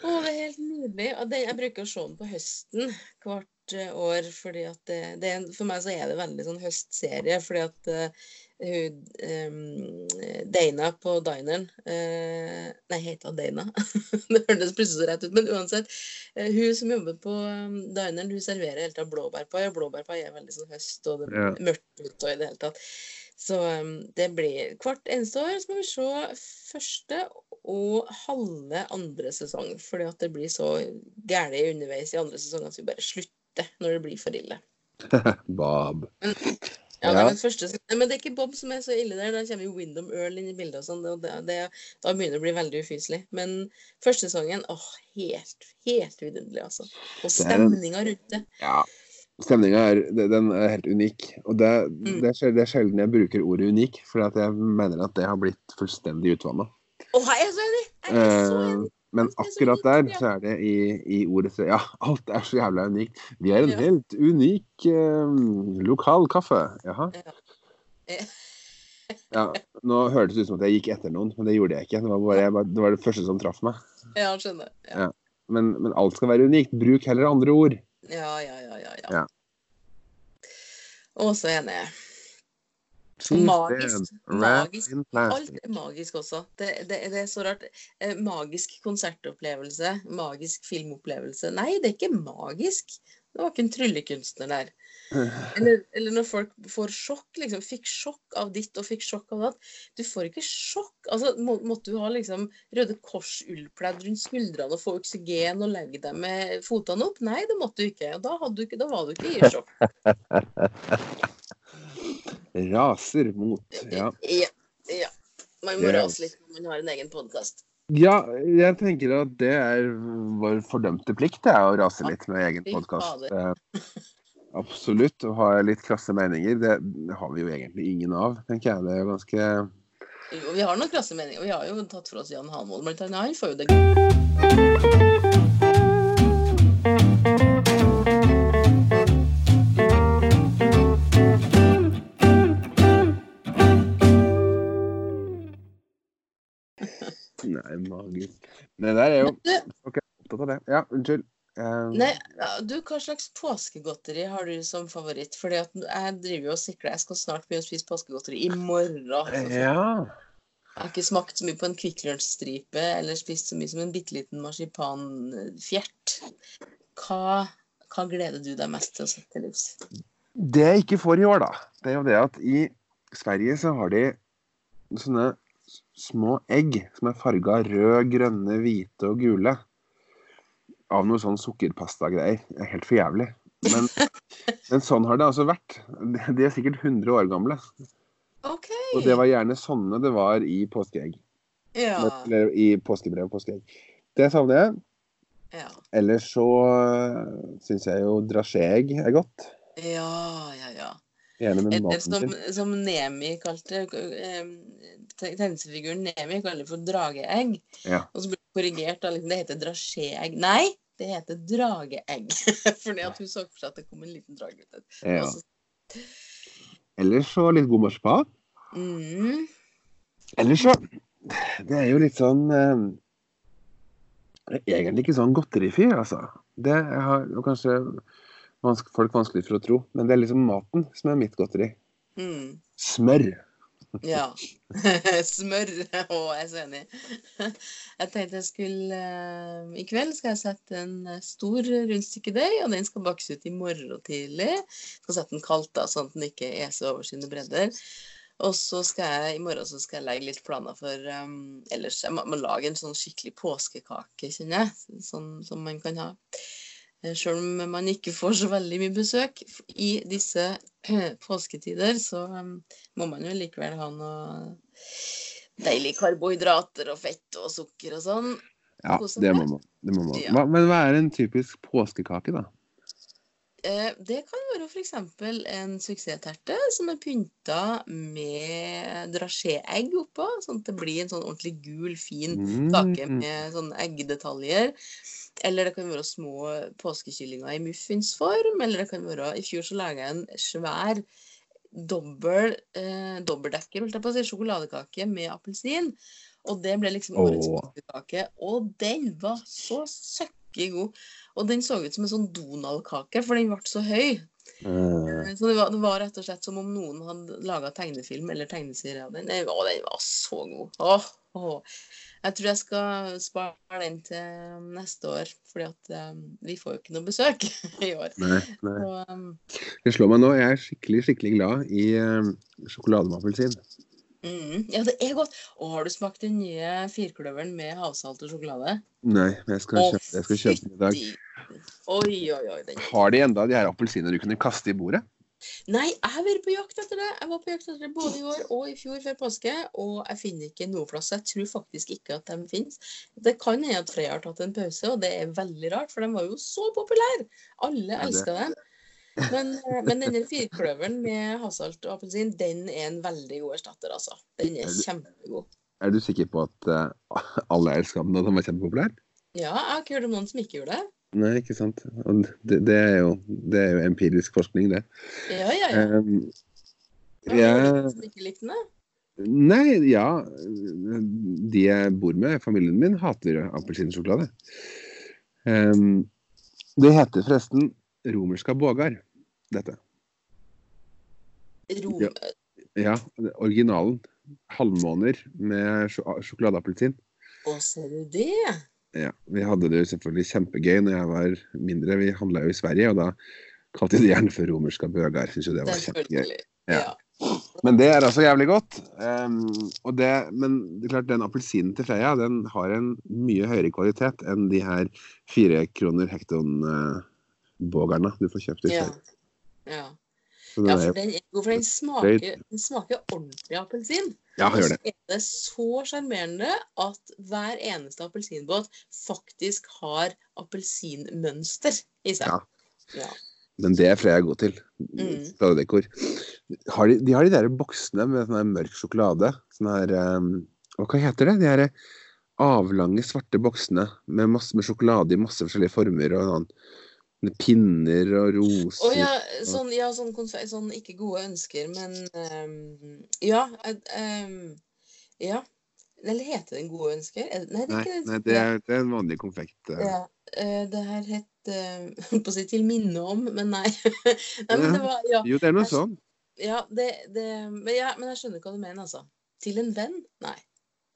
Å, det er helt nydelig. Jeg bruker å se den på høsten hvert år, fordi at det, det For meg så er det veldig sånn høstserie, fordi at uh, hun um, Dana på dineren uh, Nei, heter hun Dana? det hørtes plutselig så rett ut, men uansett. Uh, hun som jobber på um, dineren, hun serverer helt av blåbærpai, og blåbærpai er veldig sånn høst og det Ja. mørkt ute og i det hele tatt. Så um, det blir hvert eneste år så må vi se første og halve andre sesong. Fordi at det blir så gærent underveis i andre sesong at vi bare slutter når det blir for ille. Bob. Ja, nei, Ja. men, første, men det er ikke Bob som er så ille der. Da kommer jo Windham Earl inn i bildet. og sånn, det, det, Da begynner det å bli veldig ufyselig. Men første sesongen åh, helt, helt vidunderlig, altså. Og Det stemninga rundt det. Ja. Stemninga er, den er helt unik. Og det, Mm. det, er, sjel- sjelden jeg bruker ordet unik, for jeg mener at det har blitt fullstendig utvanna. Oh, jeg er så enig! Jeg er så enig. Men akkurat der så er det i, i ordet Ja, alt er så jævla unikt. Vi er en Ja. helt unik eh, lokal kaffe. Jaha. Ja, nå hørtes det ut som at jeg gikk etter noen, men det gjorde jeg ikke. Det var, bare, bare, det, var det første som traff meg. Ja, skjønner. Ja. Men, men alt skal være unikt. Bruk heller andre ord. Ja, ja, ja. ja, ja. Ja. Og så enig. Magisk. Magisk. Alt er magisk også. Det, det, det er så rart. Eh, magisk konsertopplevelse, magisk filmopplevelse. Nei, det er ikke magisk. Det var ikke en tryllekunstner der. Eller, eller når folk får sjokk, liksom. Fikk sjokk av ditt og fikk sjokk av datt. Du får ikke sjokk. Altså, må, måtte du ha liksom Røde Kors-ullpledd rundt skuldrene og få oksygen og legge deg med fotene opp? Nei, det måtte du ikke. Og da, du ikke, da var du ikke i sjokk. Raser mot Ja. Ja. ja. Man må rase litt når man har en egen podkast. ja, jeg tenker at det er vår fordømte plikt, det er å rase litt med egen podkast. absolutt. Å ha litt krasse meninger, det, har vi jo egentlig ingen av, tenker jeg. Det er ganske Jo, vi har noen krasse meninger. Vi har jo tatt for oss Jan Hanvold, blant annet. Han får jo det Nei, magisk. Det der er jo Ok, opptatt av det. Ja, unnskyld. Um... Nei, du, hva slags påskegodteri har du som favoritt? Fordi at jeg driver jo og sikler. Jeg skal snart begynne å spise påskegodteri i morgen. Ja. Jeg har ikke smakt så mye på en Kvikk Lunsj-stripe eller spist så mye som en bitte liten marsipanfjert. Hva, hva gleder du deg mest til å sette til livs? Det jeg ikke får i år, da, det er jo det at i Sverige så har de sånne små egg som er farga rød, grønne, hvite og gule. Av noe sånn sukkerpastagreier. Det er helt for jævlig. Men, men sånn har det altså vært. De er sikkert 100 år gamle. OK. Og det var gjerne sånne det var i påskeegg. Ja. Eller i påskebrev og påskeegg. Det savner jeg. Ja. Ellers så syns jeg jo drasjeegg er godt. Ja, ja, ja. Maten som, som Nemi kalte eh, Tegneseriefiguren Nemi kaller det for drageegg. Ja. Og så blir det korrigert. Da, liksom, det heter drasjeegg. Nei, det heter drageegg. Fordi at hun så for seg at det kom en liten drage ut. Ja. Så- Ellers så litt god marsipan. Mm, Ellers så Det er jo litt sånn eh, Egentlig ikke sånn godterifyr, altså. Det har kanskje vanske, folk vanskelig for å tro. Men det er liksom maten som er mitt godteri. mm, Smør. ja. Smør. Å, jeg er så enig. Jeg tenkte jeg skulle eh, I kveld skal jeg sette en eh, stor rundstykkedeig, og den skal bakes ut i morgen tidlig. Skal sette den kaldt, da, sånn at den ikke eser over sine bredder. Og så skal jeg i morgen så skal jeg legge litt planer for um, ellers Jeg må, må lage en sånn skikkelig påskekake, kjenner jeg. Sånn som man kan ha. Sjøl om man ikke får så veldig mye besøk i disse påsketider, så um, må man jo likevel ha noe deilige karbohydrater og fett og sukker og sånn. Ja, det må man. Det må man. Hva, men hva er en typisk påskekake, da? Eh, Det kan være f.eks. en suksessterte som er pynta med drasjeegg oppå, sånn at det blir en sånn ordentlig gul, fin kake Mm. med sånne eggdetaljer. Eller det kan være små påskekyllinger i muffinsform. Eller det kan være I fjor så laga jeg en svær dobbel, eh, dobbeltdekker, holdt jeg på å si, sjokoladekake med appelsin. Og det ble liksom årets påskekake. Og den var så søkke god. Og den så ut som en sånn Donald-kake, for den ble så høy. Mm. Så det var, det var rett og slett som om noen hadde laga tegnefilm eller tegneserie av den. Å, den var så god. Åh, åh. Jeg tror jeg skal spare den til neste år, fordi at um, vi får jo ikke noe besøk i år. nei, nei. Så, um, Det slår meg nå. Jeg er skikkelig, skikkelig glad i um, sjokolade med appelsin. Mm. Ja, det er godt. Og har du smakt den nye firkløveren med havsalt og sjokolade? Nei, men jeg skal Å, kjøpe, jeg skal kjøpe den i dag. Oi, oi, oi. Den. Har de enda de her appelsinene du kunne kaste i bordet? Nei, jeg har vært på jakt etter det. Jeg var på jakt etter det både i år og i fjor før påske, og jeg finner ikke noe plass. Jeg tror faktisk ikke at de finnes. Det kan hende at Freya har tatt en pause, og det er veldig rart, for de var jo så populære. Alle elska dem. Men, eh, men denne firkløveren med havsalt og appelsin, den er en veldig god erstatter, altså. Den er kjempegod. Er du sikker på at uh, alle elska den, og den var kjempepopulær? Ja, jeg har ikke hørt om noen som ikke gjorde det. Nei, ikke sant. Det, det, er jo, det er jo empirisk forskning, det. Ja, ja, ja. Um, da? nei, ja. De jeg bor med, familien min, hater appelsinsjokolade. Um, det heter forresten romerska bågar, dette. Rom... Ja. Ja, originalen. Halvmåner med sjokoladeappelsin. Å, ser du det? Ja, vi hadde det jo selvfølgelig kjempegøy når jeg var mindre. Vi handla jo i Sverige, og da kalte de det gjerne for romerska bøger. Syns jo det var kjempegøy. Ja. Men det er altså jævlig godt. Um, det, men det er klart, den appelsinen til Freia den har en mye høyere kvalitet enn de her fire kroner hekton-bogerne du får kjøpt i. Sverige. ja. Ja. Ja, for den, den, smaker, den smaker ordentlig appelsin. Ja, Og gjør så det. er det så sjarmerende at hver eneste appelsinbåt faktisk har appelsinmønster i seg. Ja. Ja. Men det er Freia god til. Mm. Har de, de har de der boksene med sånn mørk sjokolade. Sånn her um, Hva heter det? De her avlange, svarte boksene med masse med sjokolade i masse forskjellige former. og sånn Pinner og roser. Å ja, sånn, ja sånn, sånn ikke gode ønsker, men um, Ja. ehm, ja. Eller heter den gode ønsker? Er Nei, det er Nei, nei det, er, det er en vanlig konfekt. eh. Ja, eh, det her het eh, Holdt på å si 'til minne om', men nei. nei men det var, ja, Jo, det er noe sånn. ja, det, det, men, ja, men jeg skjønner hva du mener, altså. Til en venn? Nei.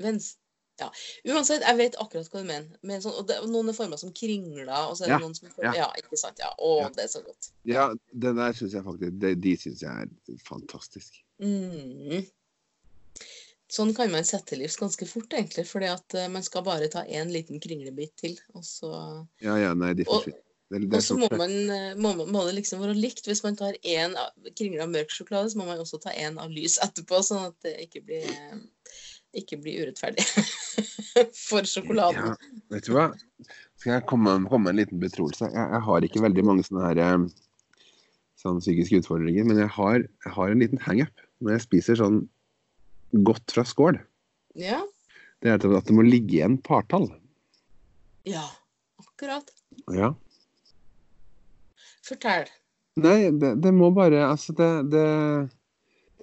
Venns. Ja. Uansett, jeg vet akkurat hva du mener. Men sånn, det, noen er forma som kringler, og så er det Ja, noen som ja. Ja, ikke sant. Ja. Å, det er så godt. Ja, det der syns jeg faktisk det, De syns jeg er fantastisk. Mm. Sånn kan man sette til livs ganske fort, egentlig. fordi at eh, man skal bare ta én liten kringlebit til, og så Ja, ja, nei, de forsvinner. Og så sånn- må, man, eh, må, må det liksom være likt. Hvis man tar én kringle av mørk sjokolade, så må man også ta én av lys etterpå, sånn at det ikke blir, eh, ikke bli urettferdig for sjokoladen. Ja, vet du hva? Skal jeg komme, komme med en liten betroelse? Jeg, jeg har ikke veldig mange sånne her eh, sånn psykiske utfordringer, men jeg har, jeg har en liten hangup når jeg spiser sånn godt fra skål. Ja, Det er at det må ligge igjen partall. ja akkurat. Ja. Fortell. Nei, det, det må bare Altså, det, det,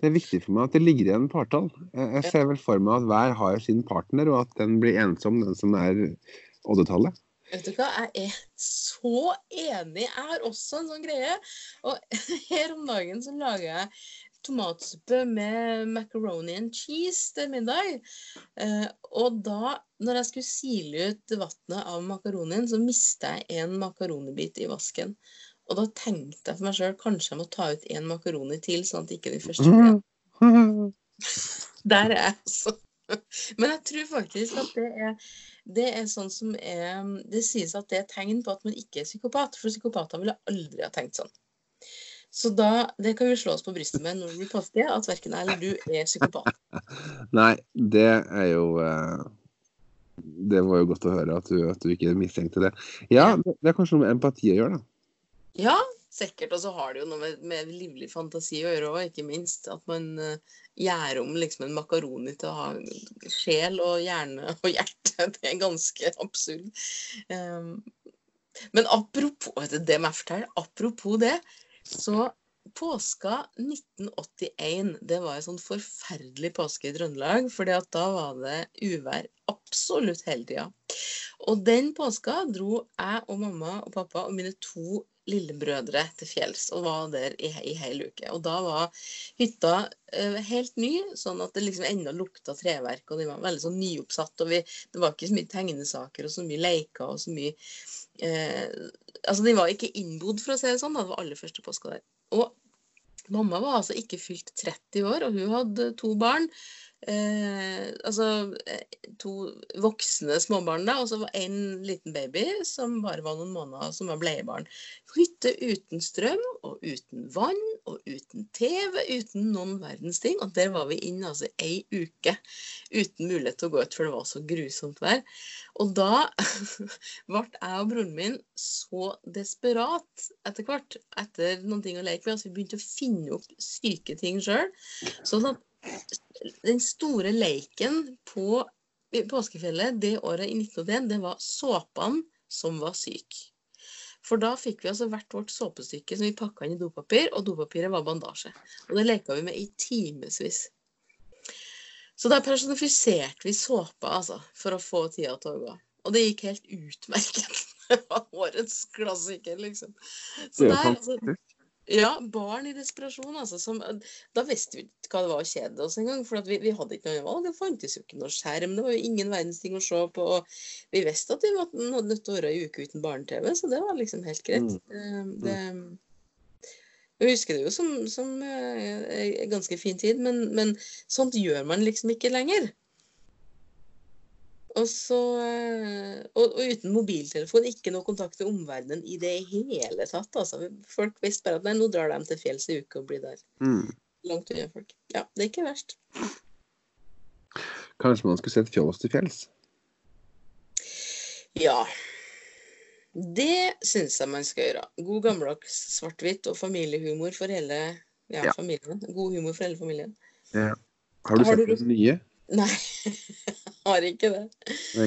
det er viktig for meg at det ligger igjen partall. Jeg, ser vel for meg at hver har sin partner, og at den blir ensom, den som er oddetallet. Vet du hva, jeg er så enig. Jeg har også en sånn greie. Og her om dagen så lager jeg tomatsuppe med macaroni and cheese til middag. Eh, og da, når jeg skulle sile ut vannet av makaronien, så mista jeg en makaronibit i vasken. Og da tenkte jeg for meg sjøl kanskje jeg må ta ut en makaroni til, sånn at ikke den første mm. Der er jeg, også. Men jeg tror faktisk at det er, det er sånn som er Det sies at det er tegn på at man ikke er psykopat, for psykopater ville aldri ha tenkt sånn. Så da, det kan vi slå oss på brystet med når vi påsker, at verken jeg eller du er psykopat. Nei, det er jo eh, Det var jo godt å høre at du, at du ikke mistenkte det. Ja, det, det er kanskje noe med empati å gjøre, da. Ja, sikkert. Og så har det jo noe med, med livlig fantasi å gjøre òg, ikke minst. At man uh, gjør om liksom en makaroni til å ha sjel og hjerne og hjerte. Det er ganske absurd. Um, men apropos det må jeg fortelle, apropos det, så påska 1981, det var en sånn forferdelig påske i Trøndelag, fordi da var det uvær absolutt hele tida. Og den påska dro jeg og mamma og pappa og mine to lillebrødre til fjells og var der i, i hel uke. Og da var hytta eh, helt ny, sånn at det liksom ennå lukta treverk, og de var veldig sånn nyoppsatt. Og vi, det var ikke så mye tegnesaker og så mye leker og så mye eh, Altså, de var ikke innbodd, for å si det sånn. da, Det var aller første påska der. Og Mamma var altså ikke fylt 30 år, og hun hadde to barn. Eh, altså eh, to voksne småbarn, da, og så var en liten baby som bare var noen måneder, som var bleiebarn. Hytte uten strøm og uten vann og uten TV, uten noen verdens ting. Og der var vi inne altså ei uke uten mulighet til å gå ut, for det var så grusomt vær. Og da ble jeg og broren min så desperat etter hvert, etter noen ting å leke med, at vi begynte å finne opp syke ting sjøl. Sånn at den store leiken på påskefjellet det året i 1981, det var såpene som var syke. For da fikk vi altså hvert vårt såpestykke som vi pakka inn i dopapir, og dopapiret var bandasje. Og det leka vi med i timevis. Så da personifiserte vi såpa, altså, for å få tida til å gå. Og det gikk helt utmerket. Det var årets klassiker, liksom. Så Det er altså, fantastisk. Ja, barn i desperasjon, altså. Som, da visste vi ikke hva det var å kjede oss engang. For vi, vi hadde ikke noe valg. Det fantes jo ikke noe skjerm. Det var jo ingen verdens ting å se på. Og vi visste at vi var nødt til å være ei uke uten barne-TV, så det var liksom helt greit. Mm. Det, jeg husker det jo som, som eh, en ganske fin tid, men, men sånt gjør man liksom ikke lenger. Og, så, eh, og, og uten mobiltelefon, ikke noe kontakt med omverdenen i det hele tatt. Altså. Folk visste bare at nei, nå drar de til fjells i uke og blir der. Mm. Langt unna folk. Ja, det er ikke verst. Kanskje man skulle sett Fjås til fjells? Ja. Det syns jeg man skal gjøre. God gammeldags svart-hvitt og familiehumor for hele ja, Ja. familien. God humor for hele familien. Ja. Har du Har sett du den nye? Nei, har ikke det.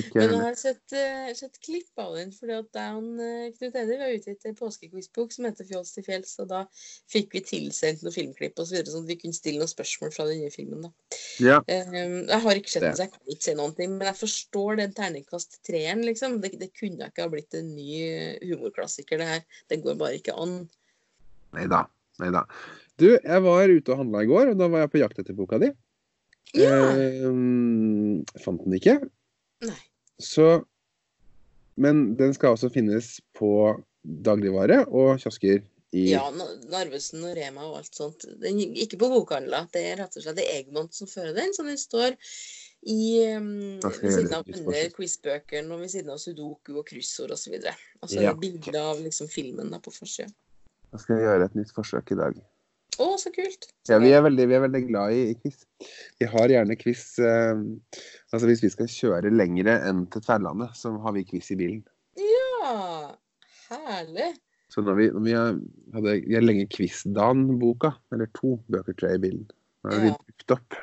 Ikke Men jeg har sett, uh, sett klipp av den, fordi at det han, uh, Knut Eddie har utgitt en påskequizbok som heter 'Fjols til fjells', og da fikk vi tilsendt noen filmklipp osv., så videre, sånn at vi kunne stille noen spørsmål fra den nye filmen. da. Ja. Uh, jeg har ikke sett den, så jeg kan ikke si noen ting, men jeg forstår den terningkast treeren, liksom. Det, det kunne ikke ha blitt en ny eh, humorklassiker, det her. Det går bare ikke an. Nei da. Nei da. Du, jeg var ute og handla i går, og da var jeg på jakt etter boka di. Ja. Eh, fant den ikke. Nei. Så Men den skal også finnes på dagligvare og kiosker i Ja, Narvesen og Rema og alt sånt. Den, ikke på bokhandler. Det er rett og slett det er Egmont som fører den. Så den står i, um, ved siden av forsøk. quizbøkene og ved siden av sudoku og kryssord osv. Og så Ja. er det bilde av liksom, filmen da, på forsida. Da skal jeg gjøre et nytt forsøk i dag. Å, så kult! Så Ja, vi er veldig, vi er veldig glad i, i quiz. Vi har gjerne quiz eh, Altså hvis vi skal kjøre lengre enn til Tverlandet, så har vi quiz i bilen. ja, herlig. Så når vi, når vi hadde vi har lenge Quiz-Dan-boka, eller to bøker tror jeg i bilen, nå er de Ja. brukt opp.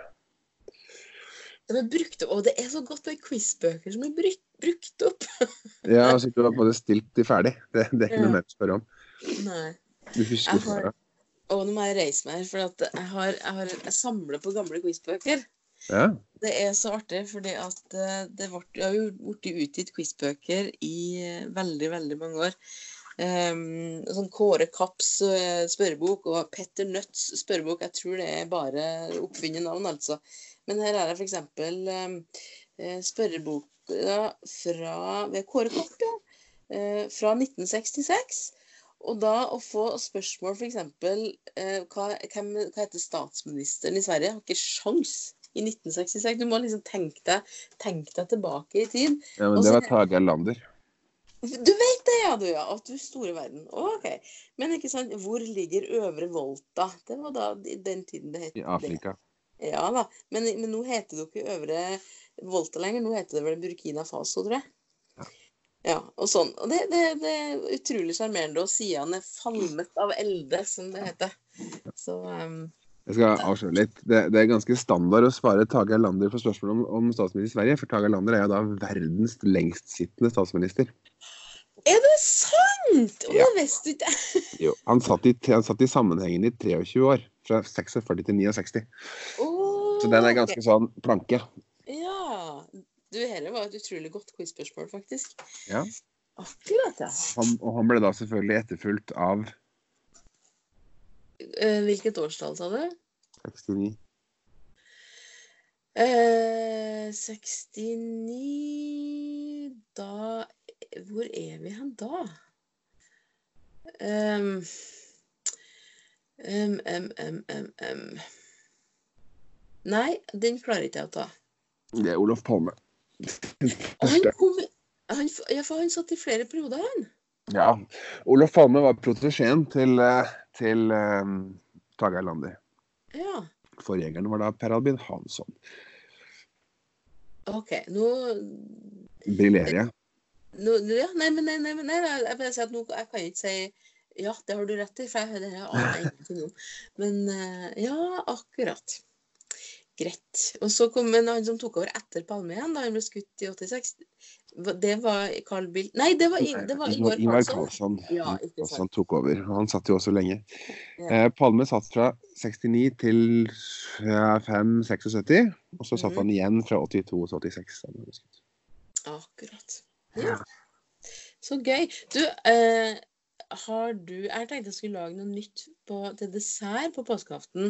De er brukt opp, og det er så godt med quizbøker som er brukt, brukt opp. Ja, altså du har både stilt de ferdig. Det, det er ikke Ja. noe mer å spørre om. Nei. Du husker Jeg har- Og nå må jeg reise meg her, for at jeg, har, jeg, har, jeg samler på gamle quizbøker. Ja. Det er så artig, fordi at eh, det ble, det har jo blitt utgitt quizbøker i eh, veldig, veldig mange år. Um, sånn Kåre Kapps eh, spørrebok og Petter Nøtts spørrebok. Jeg tror det er bare oppfunnet navn, altså. Men her er det f.eks. Um, spørreboka fra ved Kåre Kapp, ja. Uh, fra 1966. Og da å få spørsmål f.eks. Eh, hva, hvem, hva heter statsministeren i Sverige? Jeg har ikke sjans i 1966. Du må liksom tenke deg, tenke deg tilbake i tid. ja, men Også, det var Tage Erlander. Du vet det, ja, du, ja. At du store verden. OK. Men ikke sant, hvor ligger Øvre Volta? Det var da i den tiden det het I Afrika. det. Ja da. Men, men nå heter det jo ikke Øvre Volta lenger. Nå heter det vel Burkina Faso, tror jeg. Ja. Og sånn. Og det, det, det er utrolig sjarmerende. Og sidene er falmet av elde, som det heter. Så um, Jeg skal avsløre litt. Det, det er ganske standard å svare Tage Erlander på spørsmål om, om statsminister i Sverige, for Tage Erlander er jo da verdens lengstsittende statsminister. Er det sant?! Og Ja. det visste ikke jeg. Jo, han satt i, han satt i sammenhengen i 23 år, fra 46 til 69. Oh, Så den er ganske ganske sånn planke. Du, dette var et utrolig godt quiz-spørsmål, faktisk. Ja. Akkurat, ja. Han, og han ble da selvfølgelig etterfulgt av Eh, hvilket årstall, sa du? 69. Eh, 69 Da Hvor er vi hen da? Um, um, um, um. Nei, den klarer ikke jeg å ta. Det er Olof Palme. Han kom han, Ja, for han satt i flere perioder, han. Ja. Olof Palme var protesjeen til, eh, til um, Tage Erlander. Ja. Forgjengeren var da Per Albin Hansson. OK. Nå, Briljerer jeg? ja, Nei, men nei, nei, men nei, jeg, bare sier at nå, jeg kan ikke si ja, det har du rett i, for jeg, det aner jeg ingenting om. Men eh, ja, akkurat. Greit. Og så kom en annen som tok over etter Palme igjen, da han ble skutt i 86. Det var Carl Bill Nei, det var, det var Ingvar Karlsson. Ja. Han tok over. Han satt jo også lenge. Ja. Eh, Palme satt fra 69 til ja, 5-76, og så satt Mhm. han igjen fra 82 til 86. da han ble skutt. Akkurat. Ja. Så gøy. Du, eh, har du Jeg tenkte jeg skulle lage noe nytt på, til dessert på påskeaften.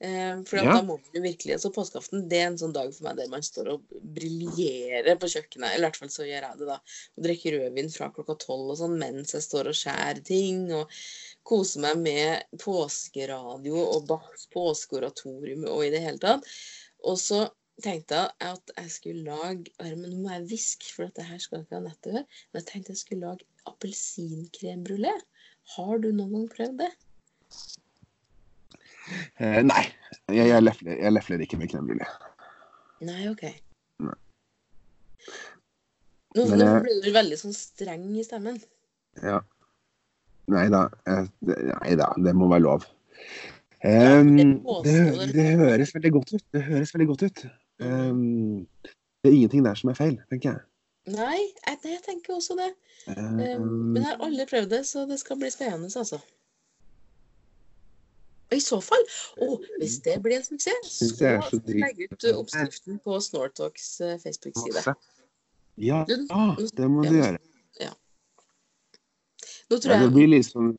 Eh, for Ja. da må man jo virkelig altså Påskeaften det er en sånn dag for meg der man står og briljerer på kjøkkenet. Eller i hvert fall så gjør jeg det, da. Og drikker rødvin fra klokka tolv og sånn mens jeg står og skjærer ting. Og koser meg med påskeradio og Bachs påskeoratorium og i det hele tatt. Og så tenkte jeg at jeg skulle lage nå må jeg hviske, for dette her skal ikke Anette høre. Men jeg tenkte jeg skulle lage appelsinkrembrulé. Har du noen gang prøvd det? Eh, nei, jeg, jeg, lefler, jeg lefler ikke med krembrulé brulé. Nei, OK. Nei. Nå, nå blir du veldig sånn streng i stemmen. Ja. Nei da. eh, Nei da, det må være lov. Um, det det, det- det høres veldig godt ut. Det høres veldig godt ut. Um, det er ingenting der som er feil, tenker jeg. Nei, jeg, jeg tenker også det. Eh, Men jeg har aldri prøvd det, så det skal bli spennende, altså. Og I så fall, å, hvis det blir en suksess, jeg så så legg ut uh, oppskriften på Snortalks Facebook-side. Ja, det må du gjøre. Nå tror Ja, det blir litt sånn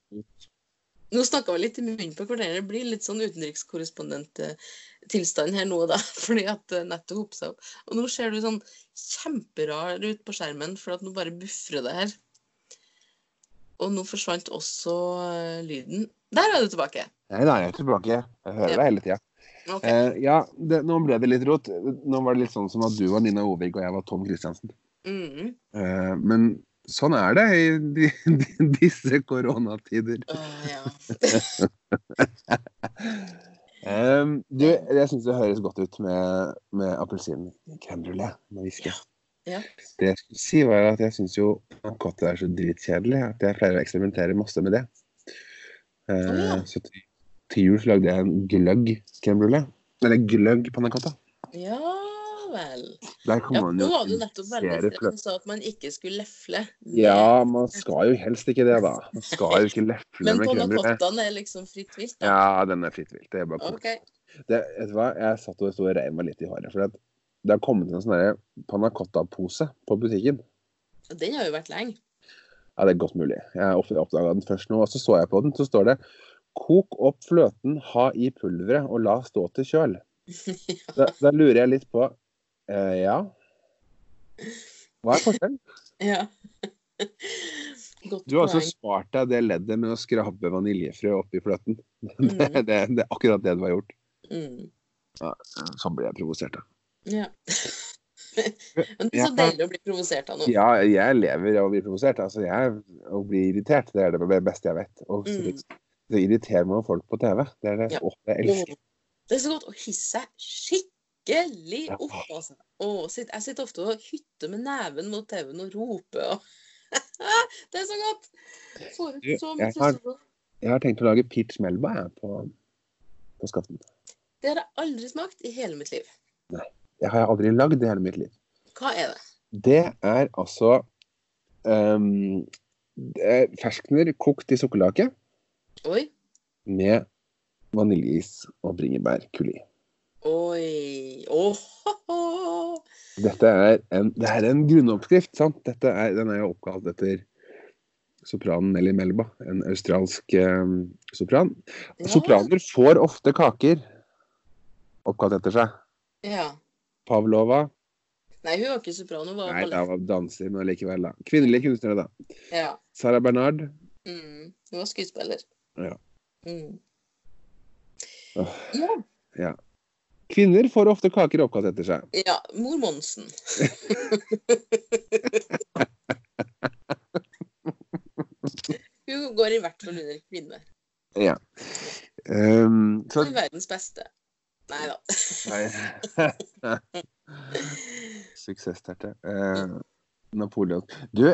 Nå snakka vi litt i munnen på hverandre. Det blir litt sånn utenrikskorrespondenttilstand her nå, da. Fordi at eh, nettet hoper seg opp. Og nå ser du sånn kjemperar ut på skjermen, for at nå bare bufrer det her. Og nå forsvant også eh, lyden. Der er du tilbake. Nei da, jeg er tilbake. Jeg hører deg hele tida. Okay. Eh, ja, det, nå ble det litt rot. Nå var det litt sånn som at du var Nina Ovig og jeg var Tom Christiansen. Mm. Eh, men sånn er det i de, de, disse koronatider. Uh, ja. um, du, jeg syns det høres godt ut med, med appelsin crème brulé med whisky. Ja. Det jeg skulle si, var at jeg syns jo cotte er så dritkjedelig at jeg pleier å eksperimentere masse med det. Uh, Å, ja. Så til, til jul så lagde jeg en gløgg crème brulé. Eller gløgg panna cotta. ja vel. Der kan Ja, man jo var du nettopp veldig og sa at man ikke skulle lefle. Ja, man skal jo helst ikke det, da. Man skal jo ikke lefle Men med panna Men brulé. cottaen er liksom fritt vilt, da. Ja, den er fritt vilt. Det er bare okay. Det, vet du hva? Jeg satt og sto og reiv meg litt i håret. For det har kommet en sånn derre panna cotta-pose på butikken. Den har jo vært lenge. Ja, det er godt mulig. Jeg oppdaga den først nå, og så så jeg på den. Så står det 'Kok opp fløten, ha i pulveret og la stå til kjøl'. Da, da lurer jeg litt på eh, Ja. Hva er forskjellen? ja. Godt Du har altså spart deg det leddet med å skrape vaniljefrø oppi fløten. Det, Mm. det, det er akkurat det du har gjort. Mm. Sånn blir jeg provosert av. Ja. Men det er så deilig å bli provosert av noe. Ja, jeg lever av å bli provosert. Altså, jeg, å bli irritert, det er det beste jeg vet. Og så, Mm. så irriterer man folk på TV. Det er det Ja. å, jeg elsker. Det er så godt å hisse seg skikkelig opp. Altså. Å, jeg sitter ofte og hytter med neven mot TV-en og roper. Og... det er så godt! Får ut så jeg mye har- Jeg har tenkt å lage peach melba jeg, på, på skatten. Det har jeg aldri smakt i hele mitt liv. Nei. Det har jeg aldri lagd i hele mitt liv. Hva er det? Det er altså um, det er ferskner kokt i sukkerlake Oi. med vaniljeis og bringebærkuli. Oi. Ohoho. Dette er en, det er en grunnoppskrift, sant? Er, den er jo oppkalt etter sopranen Nelly Melba, en australsk eh, sopran. Ja. Sopraner får ofte kaker oppkalt etter seg. Ja. Pavlova Nei, hun var ikke soprano. Hun var Nei, da var danser, men likevel, da. Kvinnelige kunstnere, da. Ja. Sarah Bernard. Mm. Hun var skuespiller. Ja. Mm. Ja. Kvinner får ofte kaker oppkalt etter seg. ja. Mor Monsen. Hun går i hvert fall under kvinne. Ja. Um, så Hun er verdens beste. Nei da. Suksessterte. Uh, Napoleon. Du,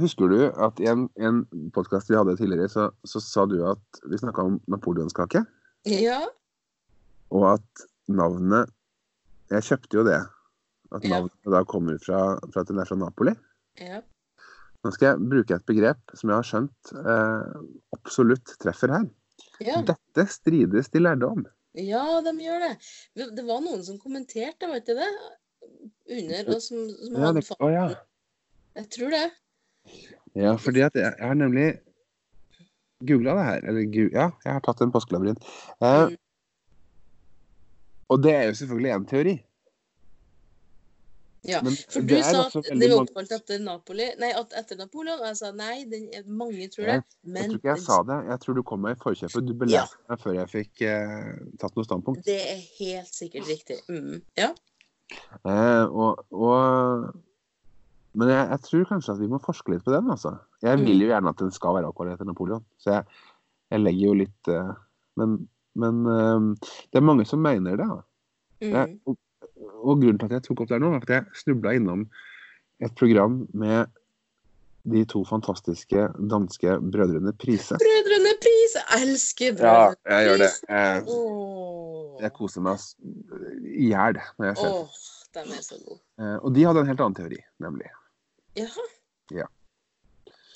husker du at i en, en podkast vi hadde tidligere, så, så sa du at vi snakka om napoleonskake, Ja. og at navnet Jeg kjøpte jo det. At Ja. navnet da kommer fra, fra at den er fra Napoli. ja. Nå skal jeg bruke et begrep som jeg har skjønt eh, absolutt treffer her. Ja. Dette strides de lærde om. ja, de gjør det. Det var noen som kommenterte, var ikke det? Under, og som, som Ja, det, å ja. Jeg tror det. Ja, fordi at jeg, jeg har nemlig googla det her. Eller ja, jeg har tatt en påskelabyrint. Eh, Mm. Og det er jo selvfølgelig en teori. Ja, Men For du sa at det var oppkalt etter Napoli Nei, at etter Napoleon. Og jeg sa nei, den mange tror det. Men Jeg tror ikke jeg sa det. Jeg tror du kom meg i forkjøpet. Du belærte meg før jeg fikk eh, tatt noe standpunkt. det er helt sikkert riktig. Mm. Ja. Eh, og, og Men jeg, jeg tror kanskje at vi må forske litt på den, altså. Jeg vil jo gjerne at den skal være oppkalt etter Napoleon. Så jeg, jeg legger jo litt eh, Men, men eh, det er mange som mener det. da. Jeg, Mm. og, og grunnen til at jeg tok opp det nå, var at jeg snubla innom et program med de to fantastiske danske brødrene Prise. Brødrene Prise! Jeg elsker Brødrene Prise! Ja, jeg gjør det. Jeg, jeg koser meg i hjel når jeg ser det. Åh, de er så gode. Eh, Og de hadde en helt annen teori, nemlig. Jaha. Ja.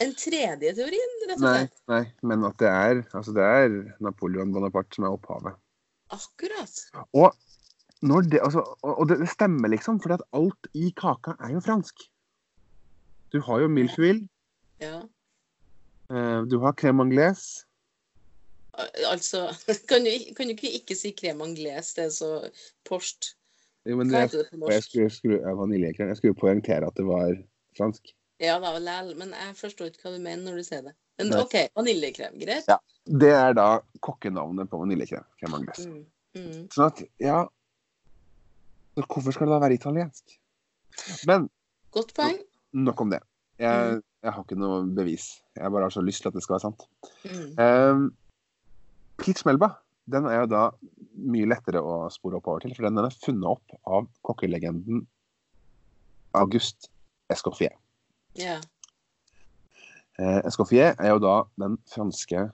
En tredje teorien, rett og Nei, slett? nei, men at det er, altså det er Napoleon Bonaparte som er opphavet. Akkurat. Og, det, altså, og det, det stemmer, liksom, for alt i kaka er jo fransk. Du har jo milfeuille, Ja. eh, du har crème anglaise. Altså Kan du, kan du ikke ikke si crème anglaise? Det er så porst. Jo, men Hva heter det på norsk? jeg skulle, skulle. Jeg skulle poengtere at det var fransk. Ja da, læl, men jeg forstår ikke hva du mener når du sier det. Men Nei. OK, vaniljekrem. Greit? Ja. Det er da kokkenavnet på vaniljekrem. Crème anglaise. Mm. Mm. Sånn at, ja så Hvorfor skal det da være italiensk? Men Godt poeng. nok om det. Jeg, Mm. jeg har ikke noe bevis. Jeg bare har så lyst til at det skal være sant. Um, Peach Melba den er jo da mye lettere å spore oppover til, for den er funnet opp av kokkelegenden August Escoffier. Eh, Escoffier er jo da den franske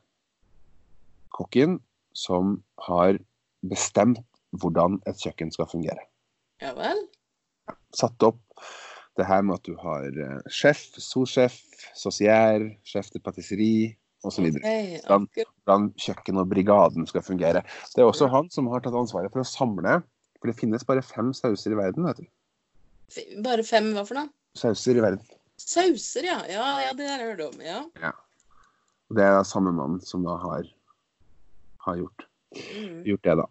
kokken som har bestemt hvordan et kjøkken skal fungere. ja vel? Satt opp det her med at du har eh, sjef, sous-sjef, saucier, sjef de patisserie osv. Ok, okay. akkurat. hvordan kjøkken og brigaden skal fungere. Det er også han som har tatt ansvaret for å samle For det finnes bare fem sauser i verden, vet du. Bare fem hva for noe? Sauser i verden. Sauser, ja. Ja, ja det har jeg hørt om. Ja. Og det er da samme mann som da har, har gjort, Mm. gjort det, da.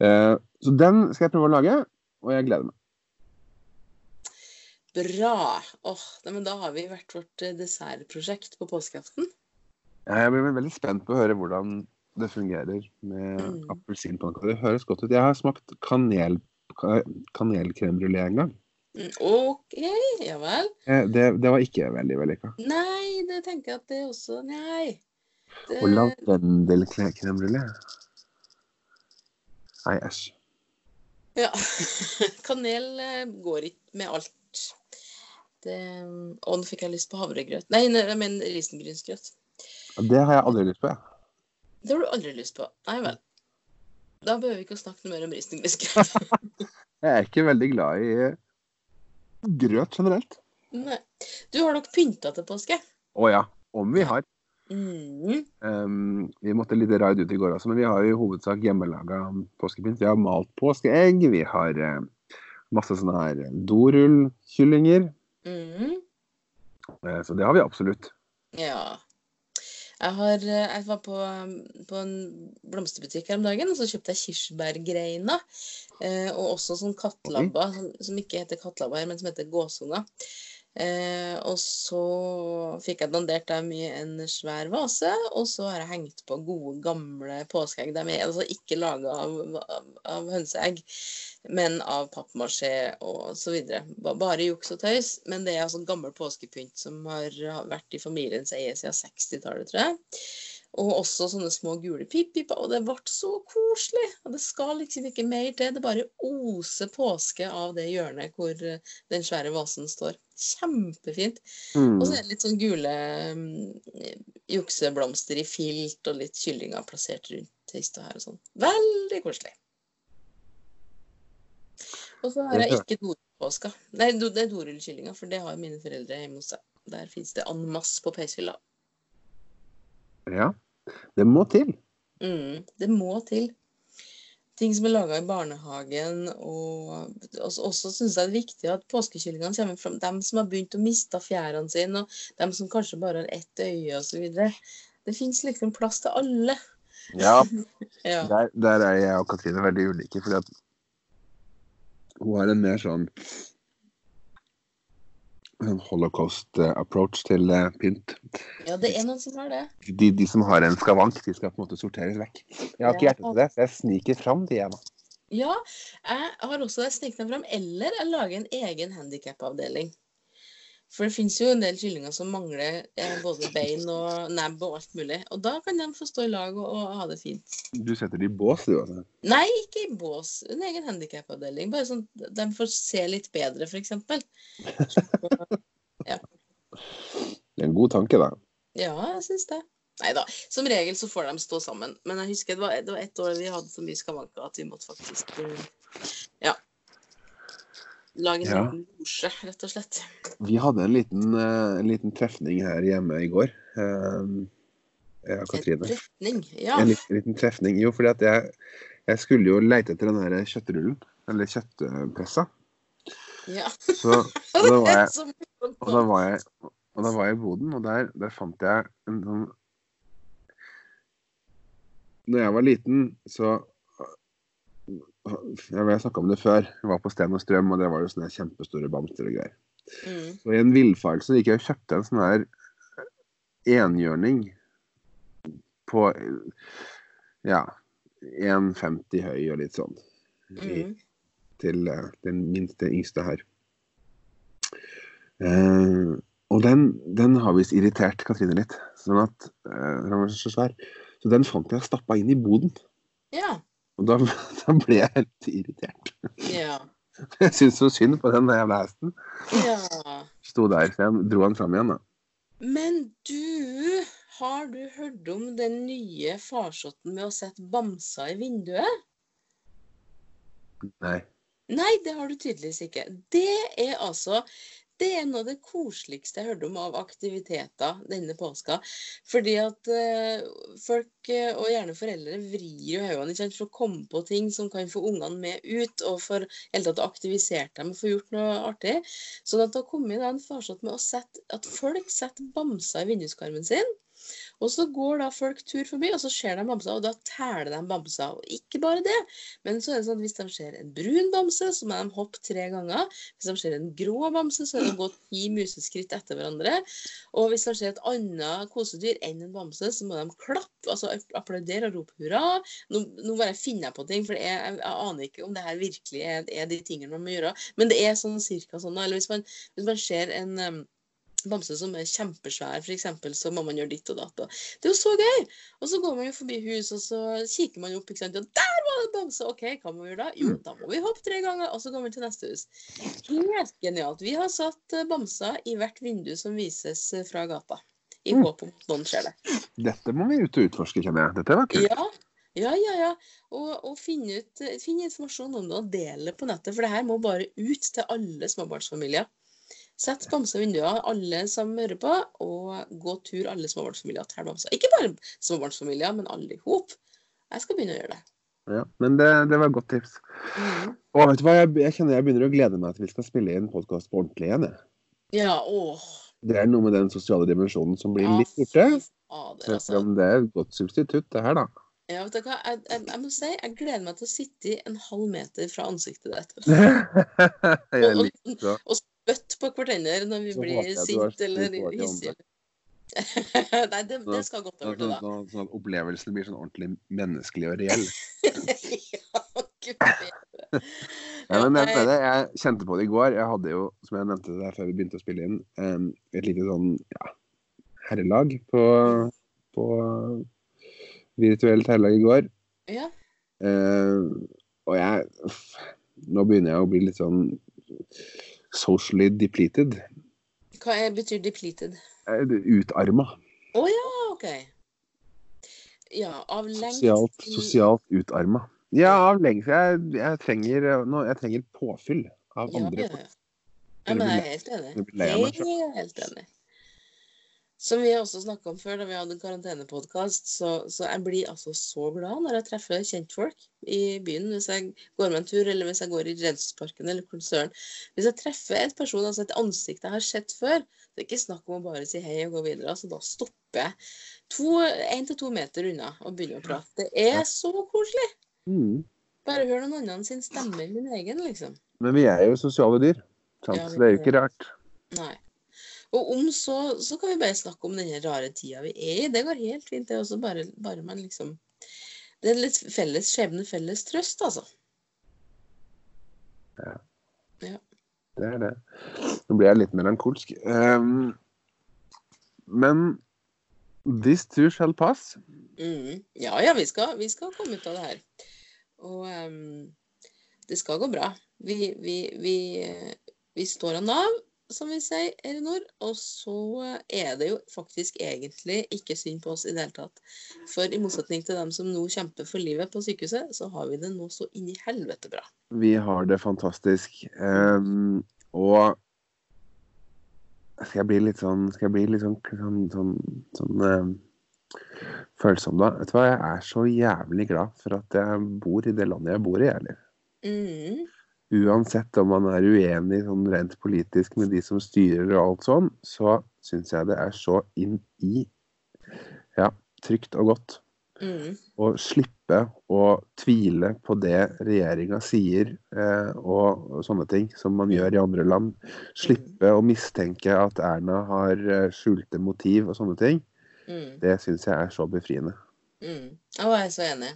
Eh, så den skal jeg prøve å lage, og jeg gleder meg. Bra. Nei, men da har vi hvert vårt eh, dessertprosjekt på påskeaften. Jeg blir veldig spent på å høre hvordan det fungerer med Mm. appelsinpannekaker. Det høres godt ut. Jeg har smakt kanel, kanelkrembrulé en gang. OK, ja vel. Eh, Det, det var ikke veldig vellykka. Nei, det tenker jeg at det også Nei. Det, Og lavendelkrem brulé? Nei, æsj. ja. Kanel eh, går ikke med alt. Det, og nå fikk jeg lyst på havregrøt. Nei, nei, jeg mener risengrynsgrøt. Det har jeg aldri lyst på, jeg. Det har du aldri lyst på. Nei vel. Da behøver vi ikke å snakke noe mer om risengrynsgrøt. Jeg er ikke veldig glad i grøt generelt. Nei. Du har nok pynta til påske? Å ja, om vi har. Mm. Um, vi måtte litt raid ut i går også, men vi har jo i hovedsak hjemmelaga påskepynt. Vi har malt påskeegg, vi har uh, masse sånne her dorullkyllinger. Mm. Uh, så det har vi absolutt. Ja. Jeg, har, eh, jeg var på, på en blomsterbutikk her om dagen, og så kjøpte jeg kirsebærgreiner. Eh, og også sånn kattlabber, som, som ikke heter kattlabber her, men som heter gåsunger. Eh, og så fikk jeg dandert dem i en svær vase, og så har jeg hengt på gode, gamle påskeegg. De er altså ikke laga av, av, av hønseegg, men av pappmasjé og så videre. Bare juks og tøys, men det er altså gammel påskepynt som har vært i familiens eie siden 60-tallet, tror jeg. Og også sånne små gule pip-piper. Og det ble så koselig! Og det skal liksom ikke mer til. Det bare oser påske av det hjørnet hvor eh, den svære vasen står. Kjempefint. Mm. Og så er det litt sånn gule um, jukseblomster i filt, og litt kyllinger plassert rundt hista her og sånn. Veldig koselig. Og så har jeg ikke dorullpåska. Nei, det er dorullkyllinger, for det har mine foreldre hjemme hos seg. Der fins det en masse på peishylla. Ja. Det må til. Mm, det må til. Ting som er laga i barnehagen. Og også, også syns jeg det er viktig at påskekyllingene kommer fram. Dem som har begynt å miste fjærene sine, og dem som kanskje bare har ett øye osv. Det fins liksom plass til alle. Ja, Ja. der, der er jeg og Katrine veldig ulike. fordi at hun har en mer sånn sånn holocaust-approach til eh, pynt. ja, det er noen som har det. De, de som har en skavank, de skal på en måte sorteres vekk. Jeg har ikke hjerte til det, så jeg sniker fram de, jeg, da. Ja, jeg har også det sneket meg fram. Eller jeg lager en egen handikapavdeling. For det finnes jo en del kyllinger som mangler eh, både bein og nebb og alt mulig. Og da kan de få stå i lag og, og ha det fint. Du setter de i bås, du, altså. Nei, ikke i bås. En egen handikapavdeling. Bare sånn at de får se litt bedre, f.eks. Det er en god tanke, da. Ja, jeg syns det. Nei da. Som regel så får de stå sammen. Men jeg husker det var, det var ett år vi hadde så mye skavanker at vi måtte faktisk eh, ja, lage en Ja. liten losje, rett og slett. Vi hadde en liten, eh, en liten trefning her hjemme i går. eh, Jeg Katrine. En trefning, Ja. En liten, liten trefning. Jo, fordi at jeg, jeg skulle jo leite etter den der kjøttrullen. Eller kjøttpressa. ja. Så og da var jeg, og da var jeg, og da var jeg i boden, og der, der fant jeg en sånn Når jeg var liten, så Jeg har snakka om det før. Jeg var på Sten og Strøm, og det var jo sånne kjempestore bamser og greier. Mm. Og i en villfarelse gikk jeg og kjøpte en sånn her enhjørning på ja 1,50 høy og litt sånn. I, Mm. til eh, den minste yngste her. Eh, og den, den har visst irritert Katrine litt. Sånn at eh, Den var så svær. Så den fant jeg stappa inn i boden. Ja. Og da, da ble jeg helt irritert. Ja. Jeg syntes så synd på den jævla hesten. ja. Sto der, så jeg dro han fram igjen, da. Men du, har du hørt om den nye farsotten med å sette bamser i vinduet? Nei. Nei, det har du tydeligvis ikke. Det er altså det er noe av det koseligste jeg hørte om av aktiviteter denne påska. Fordi at eh, folk, eh, og gjerne foreldre, vrir jo hodene for å komme på ting som kan få ungene med ut, og for hele tatt å aktivisere dem og få gjort noe artig. Sånn at det har kommet en farsott med å sette, at folk setter bamser i vinduskarmen sin. Og så går da folk tur forbi, og så ser de bamser, og da teller de bamser. Og ikke bare det, men så er det sånn at hvis de ser en brun bamse, så må de hoppe tre ganger. Hvis de ser en grå bamse, så er det å gå ti museskritt etter hverandre. Og hvis de ser et annet kosedyr enn en bamse, så må de klappe, altså applaudere og rope hurra. Nå, nå bare finner jeg på ting, for jeg, jeg, jeg aner ikke om det her virkelig er, er de tingene man må gjøre. Men det er sånn cirka sånn. Eller hvis man, hvis man ser en em, bamse som er kjempesvær, f.eks., så må man gjøre ditt og datt. Og det er jo så gøy! Og så går man jo forbi hus, og så kikker man opp, ikke sant? og der var det en bamse! OK, hva må vi gjøre da? Jo, da må vi hoppe tre ganger, og så går man til neste hus. Helt genialt. Vi har satt eh, bamser i hvert vindu som vises eh, fra gata. I Mm. håp om at noen ser det. Dette må vi ut og utforske, kjenner jeg. Dette var kult. Ja, ja, ja. ja. Og, og finne, ut, eh, finne informasjon om det og dele det på nettet. For det her må bare ut til alle småbarnsfamilier. Sett bamser i vinduene, alle som hører på, og gå tur alle småbarnsfamilier. Tell bamser. Ikke bare småbarnsfamilier, men alle i hop. Jeg skal begynne å gjøre det. Ja, men det, det var et godt tips. Mm. Og vet du hva, jeg, jeg kjenner jeg begynner å glede meg til vi skal spille inn podkast på ordentlig igjen. Jeg. Ja, åh. Det er noe med den sosiale dimensjonen som blir Ja, litt borte. fader, altså. det er et godt substitutt, det her, da. Ja, vet du hva? Jeg, jeg, jeg må si, jeg gleder meg til å sitte i en halv meter fra ansiktet ditt. Og, og, og spytte på hverandre når vi blir sinte eller hissige. Nei, det, det skal godt over til da. deg. sånn, sånn at opplevelsen blir sånn ordentlig menneskelig og reell. ja, gud bedre. Ja, men jeg, nei, jeg kjente på det i går. Jeg hadde jo, som jeg nevnte der før vi begynte å spille inn, et lite sånn ja, herrelag på, på virtuelt herrelag i går. ja. Eh, og jeg Nå begynner jeg å bli litt sånn socially depleted. Hva er, betyr depleted? Eh, Utarma. Å ja, OK. Ja, av lengt Sosialt, sosialt utarma. Ja, av lengst». Jeg, jeg, trenger, no, jeg trenger påfyll av Ja, andre. ja, ja. Ja, men jeg er helt enig. Jeg er helt enig. Som vi også snakka om før da vi hadde en karantenepodkast, så, så jeg blir altså så glad når jeg treffer kjentfolk i byen. Hvis jeg går meg en tur, eller hvis jeg går i Redelsparken eller konsern. Hvis jeg treffer en person, altså et ansikt jeg har sett før, det er ikke snakk om å bare si hei og gå videre. altså Da stopper jeg to, én til to meter unna og begynner å prate. Det er så koselig. Mm. Bare hør noen andre sin stemme enn min egen, liksom. Men vi er jo sosiale dyr. Sant? Så det er jo ikke rart. Nei. Og om så, så kan vi bare snakke om denne rare tida vi er i. Det går helt fint, det også, bare, bare man liksom Det er litt felles skjebne, felles trøst, altså. Ja. ja. Det er det. Nå blir jeg litt melankolsk. Um, men this too shall pass. Mm. Ja ja, vi skal, vi skal komme ut av det her. Og um, det skal gå bra. Vi, vi, vi, vi står av Nav, som vi sier Elinor. Og så er det jo faktisk egentlig ikke synd på oss i det hele tatt. For i motsetning til dem som nå kjemper for livet på sykehuset, så har vi det nå så inn i helvete bra. Vi har det fantastisk. Um, og skal jeg bli litt sånn Skal jeg bli litt sånn, sånn, sånn, sånn um, følsom, da? Vet du hva, jeg er så jævlig glad for at jeg bor i det landet jeg bor i, eller? Mm. Uansett om man er uenig sånn rent politisk med de som styrer og alt sånn, så syns jeg det er så inn i ja, trygt og godt Mm. å slippe å tvile på det regjeringa sier eh, og, og sånne ting som man gjør i andre land. Slippe å mistenke at Erna har eh, skjulte motiv og sånne ting. Mm. Det syns jeg er så befriende. Mm. Og jeg er så enig.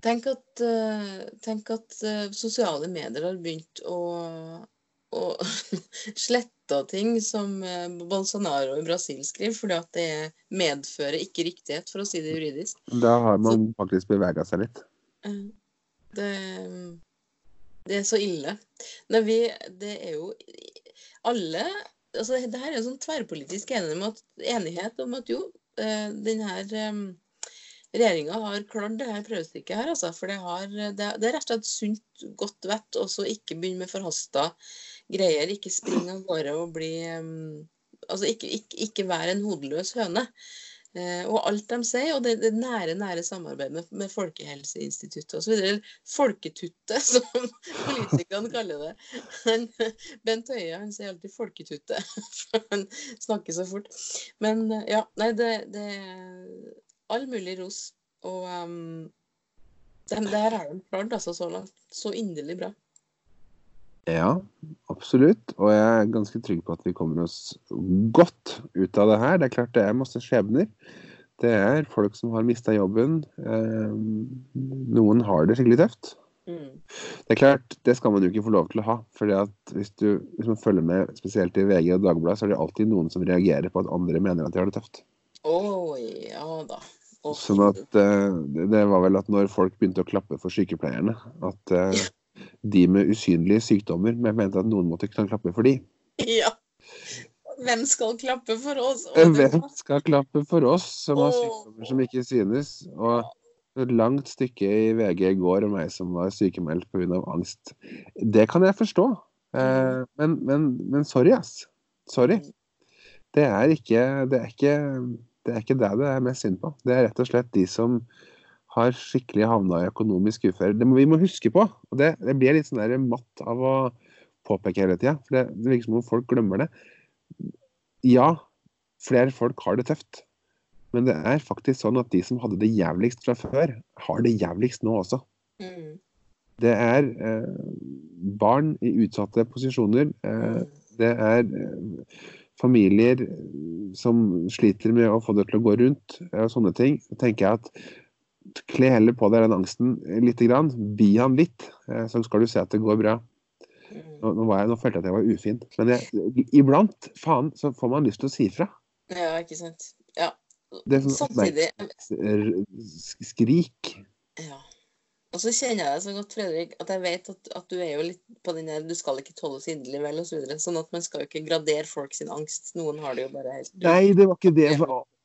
Tenk at, eh, tenk at eh, sosiale medier har begynt å, å slette ting som eh, Bolsonaro i Brasil skriver, fordi at det medfører ikke riktighet, for å si det juridisk. Da har man faktisk bevega seg litt. Det, det er så ille. Nei, vi, det er jo alle altså Det her er jo sånn tverrpolitisk enighet om at, enighet om at jo, den her regjeringa har klart det her prøvestykket her, altså. For det, har, det, det er rett og slett sunt, godt vett å ikke begynne med forhasta greier. Ikke springe av gårde og bli um, Altså ikke, ikke, ikke være en hodeløs høne. Eh, og alt de sier, og det, det nære nære samarbeidet med, med Folkehelseinstituttet osv. Folketuttet, som politikerne kaller det. Han, Bent Høie han sier alltid 'folketuttet', for han snakker så fort. Men eh, ja, nei, det, det all mulig ros. Og um, det her har de klart altså, så langt. Så inderlig bra. Ja, absolutt. Og jeg er ganske trygg på at vi kommer oss godt ut av det her. Det er klart det er masse skjebner. Det er folk som har mista jobben. Eh, noen har det skikkelig tøft. Mm. Det er klart, det skal man jo ikke få lov til å ha. fordi at hvis, du, hvis man følger med spesielt i VG og Dagbladet, så er det alltid noen som reagerer på at andre mener at de har det tøft. Å ja da. Å, Sånn at eh, det var vel at når folk begynte å klappe for sykepleierne, at eh, de med usynlige sykdommer men mente at noen måtte kunne klappe for de. Ja. Hvem skal klappe for oss? Og Hvem skal klappe for oss som har sykdommer som ikke synes? Og et langt stykke i VG i går om meg som var sykemeldt pga. angst. Det kan jeg forstå. Eh, men, men, men sorry, ass. Sorry. Det er ikke det er ikke, det er ikke det det er mest synd på. Det er rett og slett de som har skikkelig havna i økonomisk uføre. Det må vi må huske på. og Det, det blir litt sånn der matt av å påpeke hele tida. For det, det virker som om folk glemmer det. Ja, flere folk har det tøft. Men det er faktisk sånn at de som hadde det jævligst fra før, har det jævligst nå også. Mm. Det er eh, barn i utsatte posisjoner. Eh, det er eh, familier som sliter med å få det til å gå rundt, eh, og sånne ting. Så tenker jeg at kle heller på deg den angsten lite grann. Bi han litt, eh, så skal du se at det går bra. Nå, nå, var jeg, nå følte jeg at jeg var ufin. Men jeg, iblant, faen, så får man lyst til å si fra. Ja, ikke sant. Ja. Det sånn Samtidig skrik. Og så kjenner jeg deg så godt, Fredrik, at jeg vet at, at du er jo litt på den der Du skal ikke tåle inderlig vel, osv. Så videre. sånn at man skal jo ikke gradere folk sin angst. Noen har det jo bare helt Nei, det var ikke det.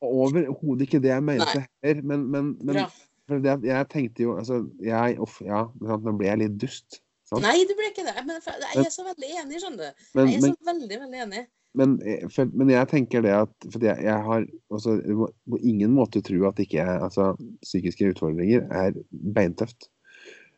Overhodet ikke det jeg mente heller. Men, men, men for det, jeg tenkte jo Altså, jeg uff, Ja, nå ble jeg litt dust. Sant? Nei, du ble ikke det. Men jeg er så veldig enig, skjønner du. Jeg er så veldig, veldig enig. men, eh, for, men jeg tenker det at For jeg, jeg har også, på ingen måte tro at ikke altså, psykiske utfordringer er beintøft.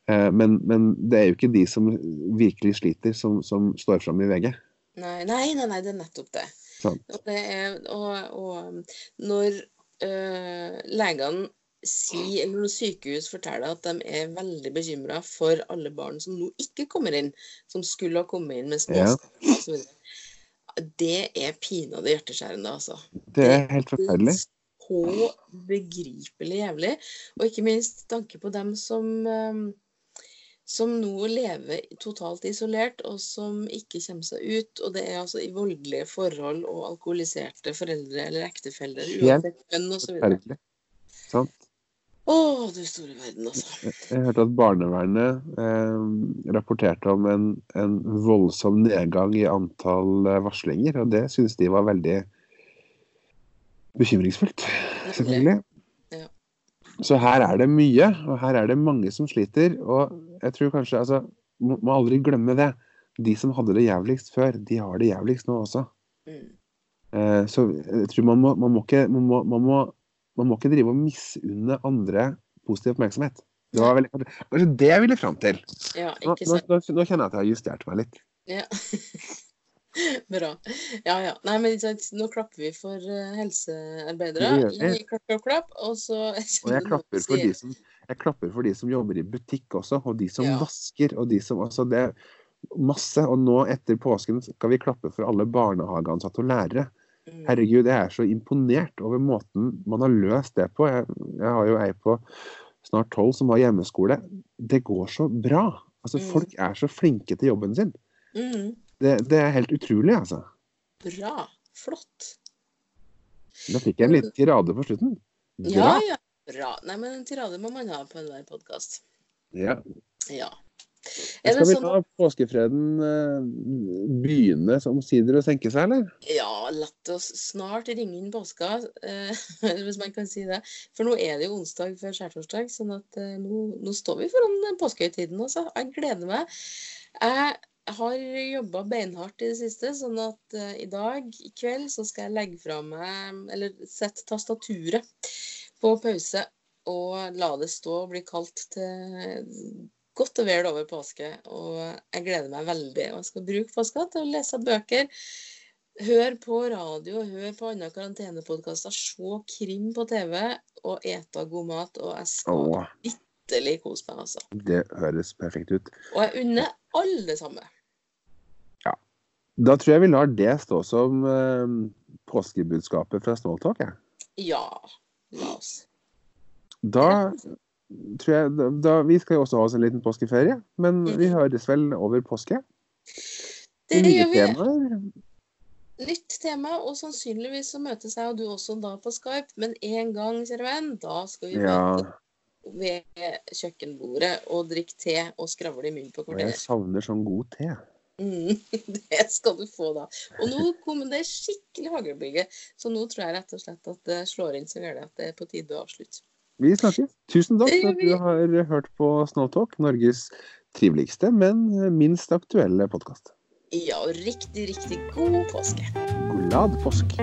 Eh, Men, men det er jo ikke de som virkelig sliter, som, som står fram i VG. Nei, nei, nei, nei, det er nettopp det. Og, det er, og, og når øh, legene sier, eller når sykehus forteller at de er veldig bekymra for alle barn som nå ikke kommer inn, som skulle ha kommet inn med Ja. småskader osv. Det er pinadø hjerteskjærende, altså. Det er helt forferdelig. Så begripelig jævlig. Og ikke minst tanke på dem som eh, som nå lever totalt isolert, og som ikke kommer seg ut. Og det er altså i voldelige forhold og alkoholiserte foreldre eller ektefeller, uansett kjønn osv. Å. Sant? du store verden, altså. Jeg hørte at barnevernet eh, rapporterte om en, en voldsom nedgang i antall eh, varslinger, og det syns de var veldig bekymringsfullt, selvfølgelig. Ja. Så her er det mye, og her er det mange som sliter. Og jeg tror kanskje altså, må, må aldri glemme det. De som hadde det jævligst før, de har det jævligst nå også. Mm. Eh, så jeg tror man må, man må ikke man må, man må, man må ikke drive og misunne andre positiv oppmerksomhet. Det var veldig, kanskje, det jeg ville fram til. Ja, Nå, nå, nå, nå kjenner jeg at jeg har justert meg litt. Ja. Bra. Ja, ja. Nei, men nå klapper vi for eh, helsearbeidere. Vi. Klapp, klapp, klapp. Og så Og jeg klapper for de som, jeg klapper for de som jobber i butikk også, og de som Ja. vasker, og de som altså det er masse. Og nå etter påsken skal vi klappe for alle barnehageansatte og lærere. Mm. Herregud, jeg er så imponert over måten man har løst det på. Jeg, jeg har jo ei på snart tolv som har hjemmeskole. Det går så bra. Altså, Mm. Folk er så flinke til jobben sin. Mm. Det, det er helt utrolig, altså. Bra. Flott. Da fikk jeg en liten tirade på slutten. Ja, ja. Bra. Nei, men en tirade må man ha på enhver podkast. Ja. Ja. Er det Skal vi sånn la påskefreden eh, begynne som omsider å senke seg, eller? Ja, la oss snart ringe inn påska, eh, hvis man kan si det. For nå er det jo onsdag før skjærtorsdag, sånn at eh, nå, nå står vi foran påskehøytiden. Altså. Jeg gleder meg. Jeg har jobba beinhardt i det siste, sånn at i dag, i kveld, så skal jeg legge fra meg, eller sette tastaturet på pause og la det stå og bli kaldt til godt og vel over påske. Og jeg gleder meg veldig. Og jeg skal bruke påska til å lese bøker. Hør på radio, hør på andre karantenepodkaster, se krim på TV og ete god mat. Og jeg skal vitterlig kose meg, altså. det høres perfekt ut. Og jeg unner alle sammen. Da tror jeg vi lar det stå som eh, påskebudskapet fra Smalltalk. jeg. Ja, la oss. Da tror jeg da, da, Vi skal jo også ha oss en liten påskeferie, men vi høres vel over påske? Det Nye gjør vi. temaer? Nytt tema, og sannsynligvis så møtes jeg og du også da på Skype. Men en gang, kjære venn, da skal vi Ja, ved kjøkkenbordet og drikke te og skravle i munnen på og jeg savner sånn god te. Mm, det skal du få, da. Og nå kommer det skikkelig haglbygge, så nå tror jeg rett og slett at det slår inn så gærent at det er på tide å avslutte. Vi snakkes. Tusen takk for at du har hørt på Snowtalk, Norges triveligste, men minst aktuelle podkast. Ja, og riktig, riktig god påske. Glad påsk.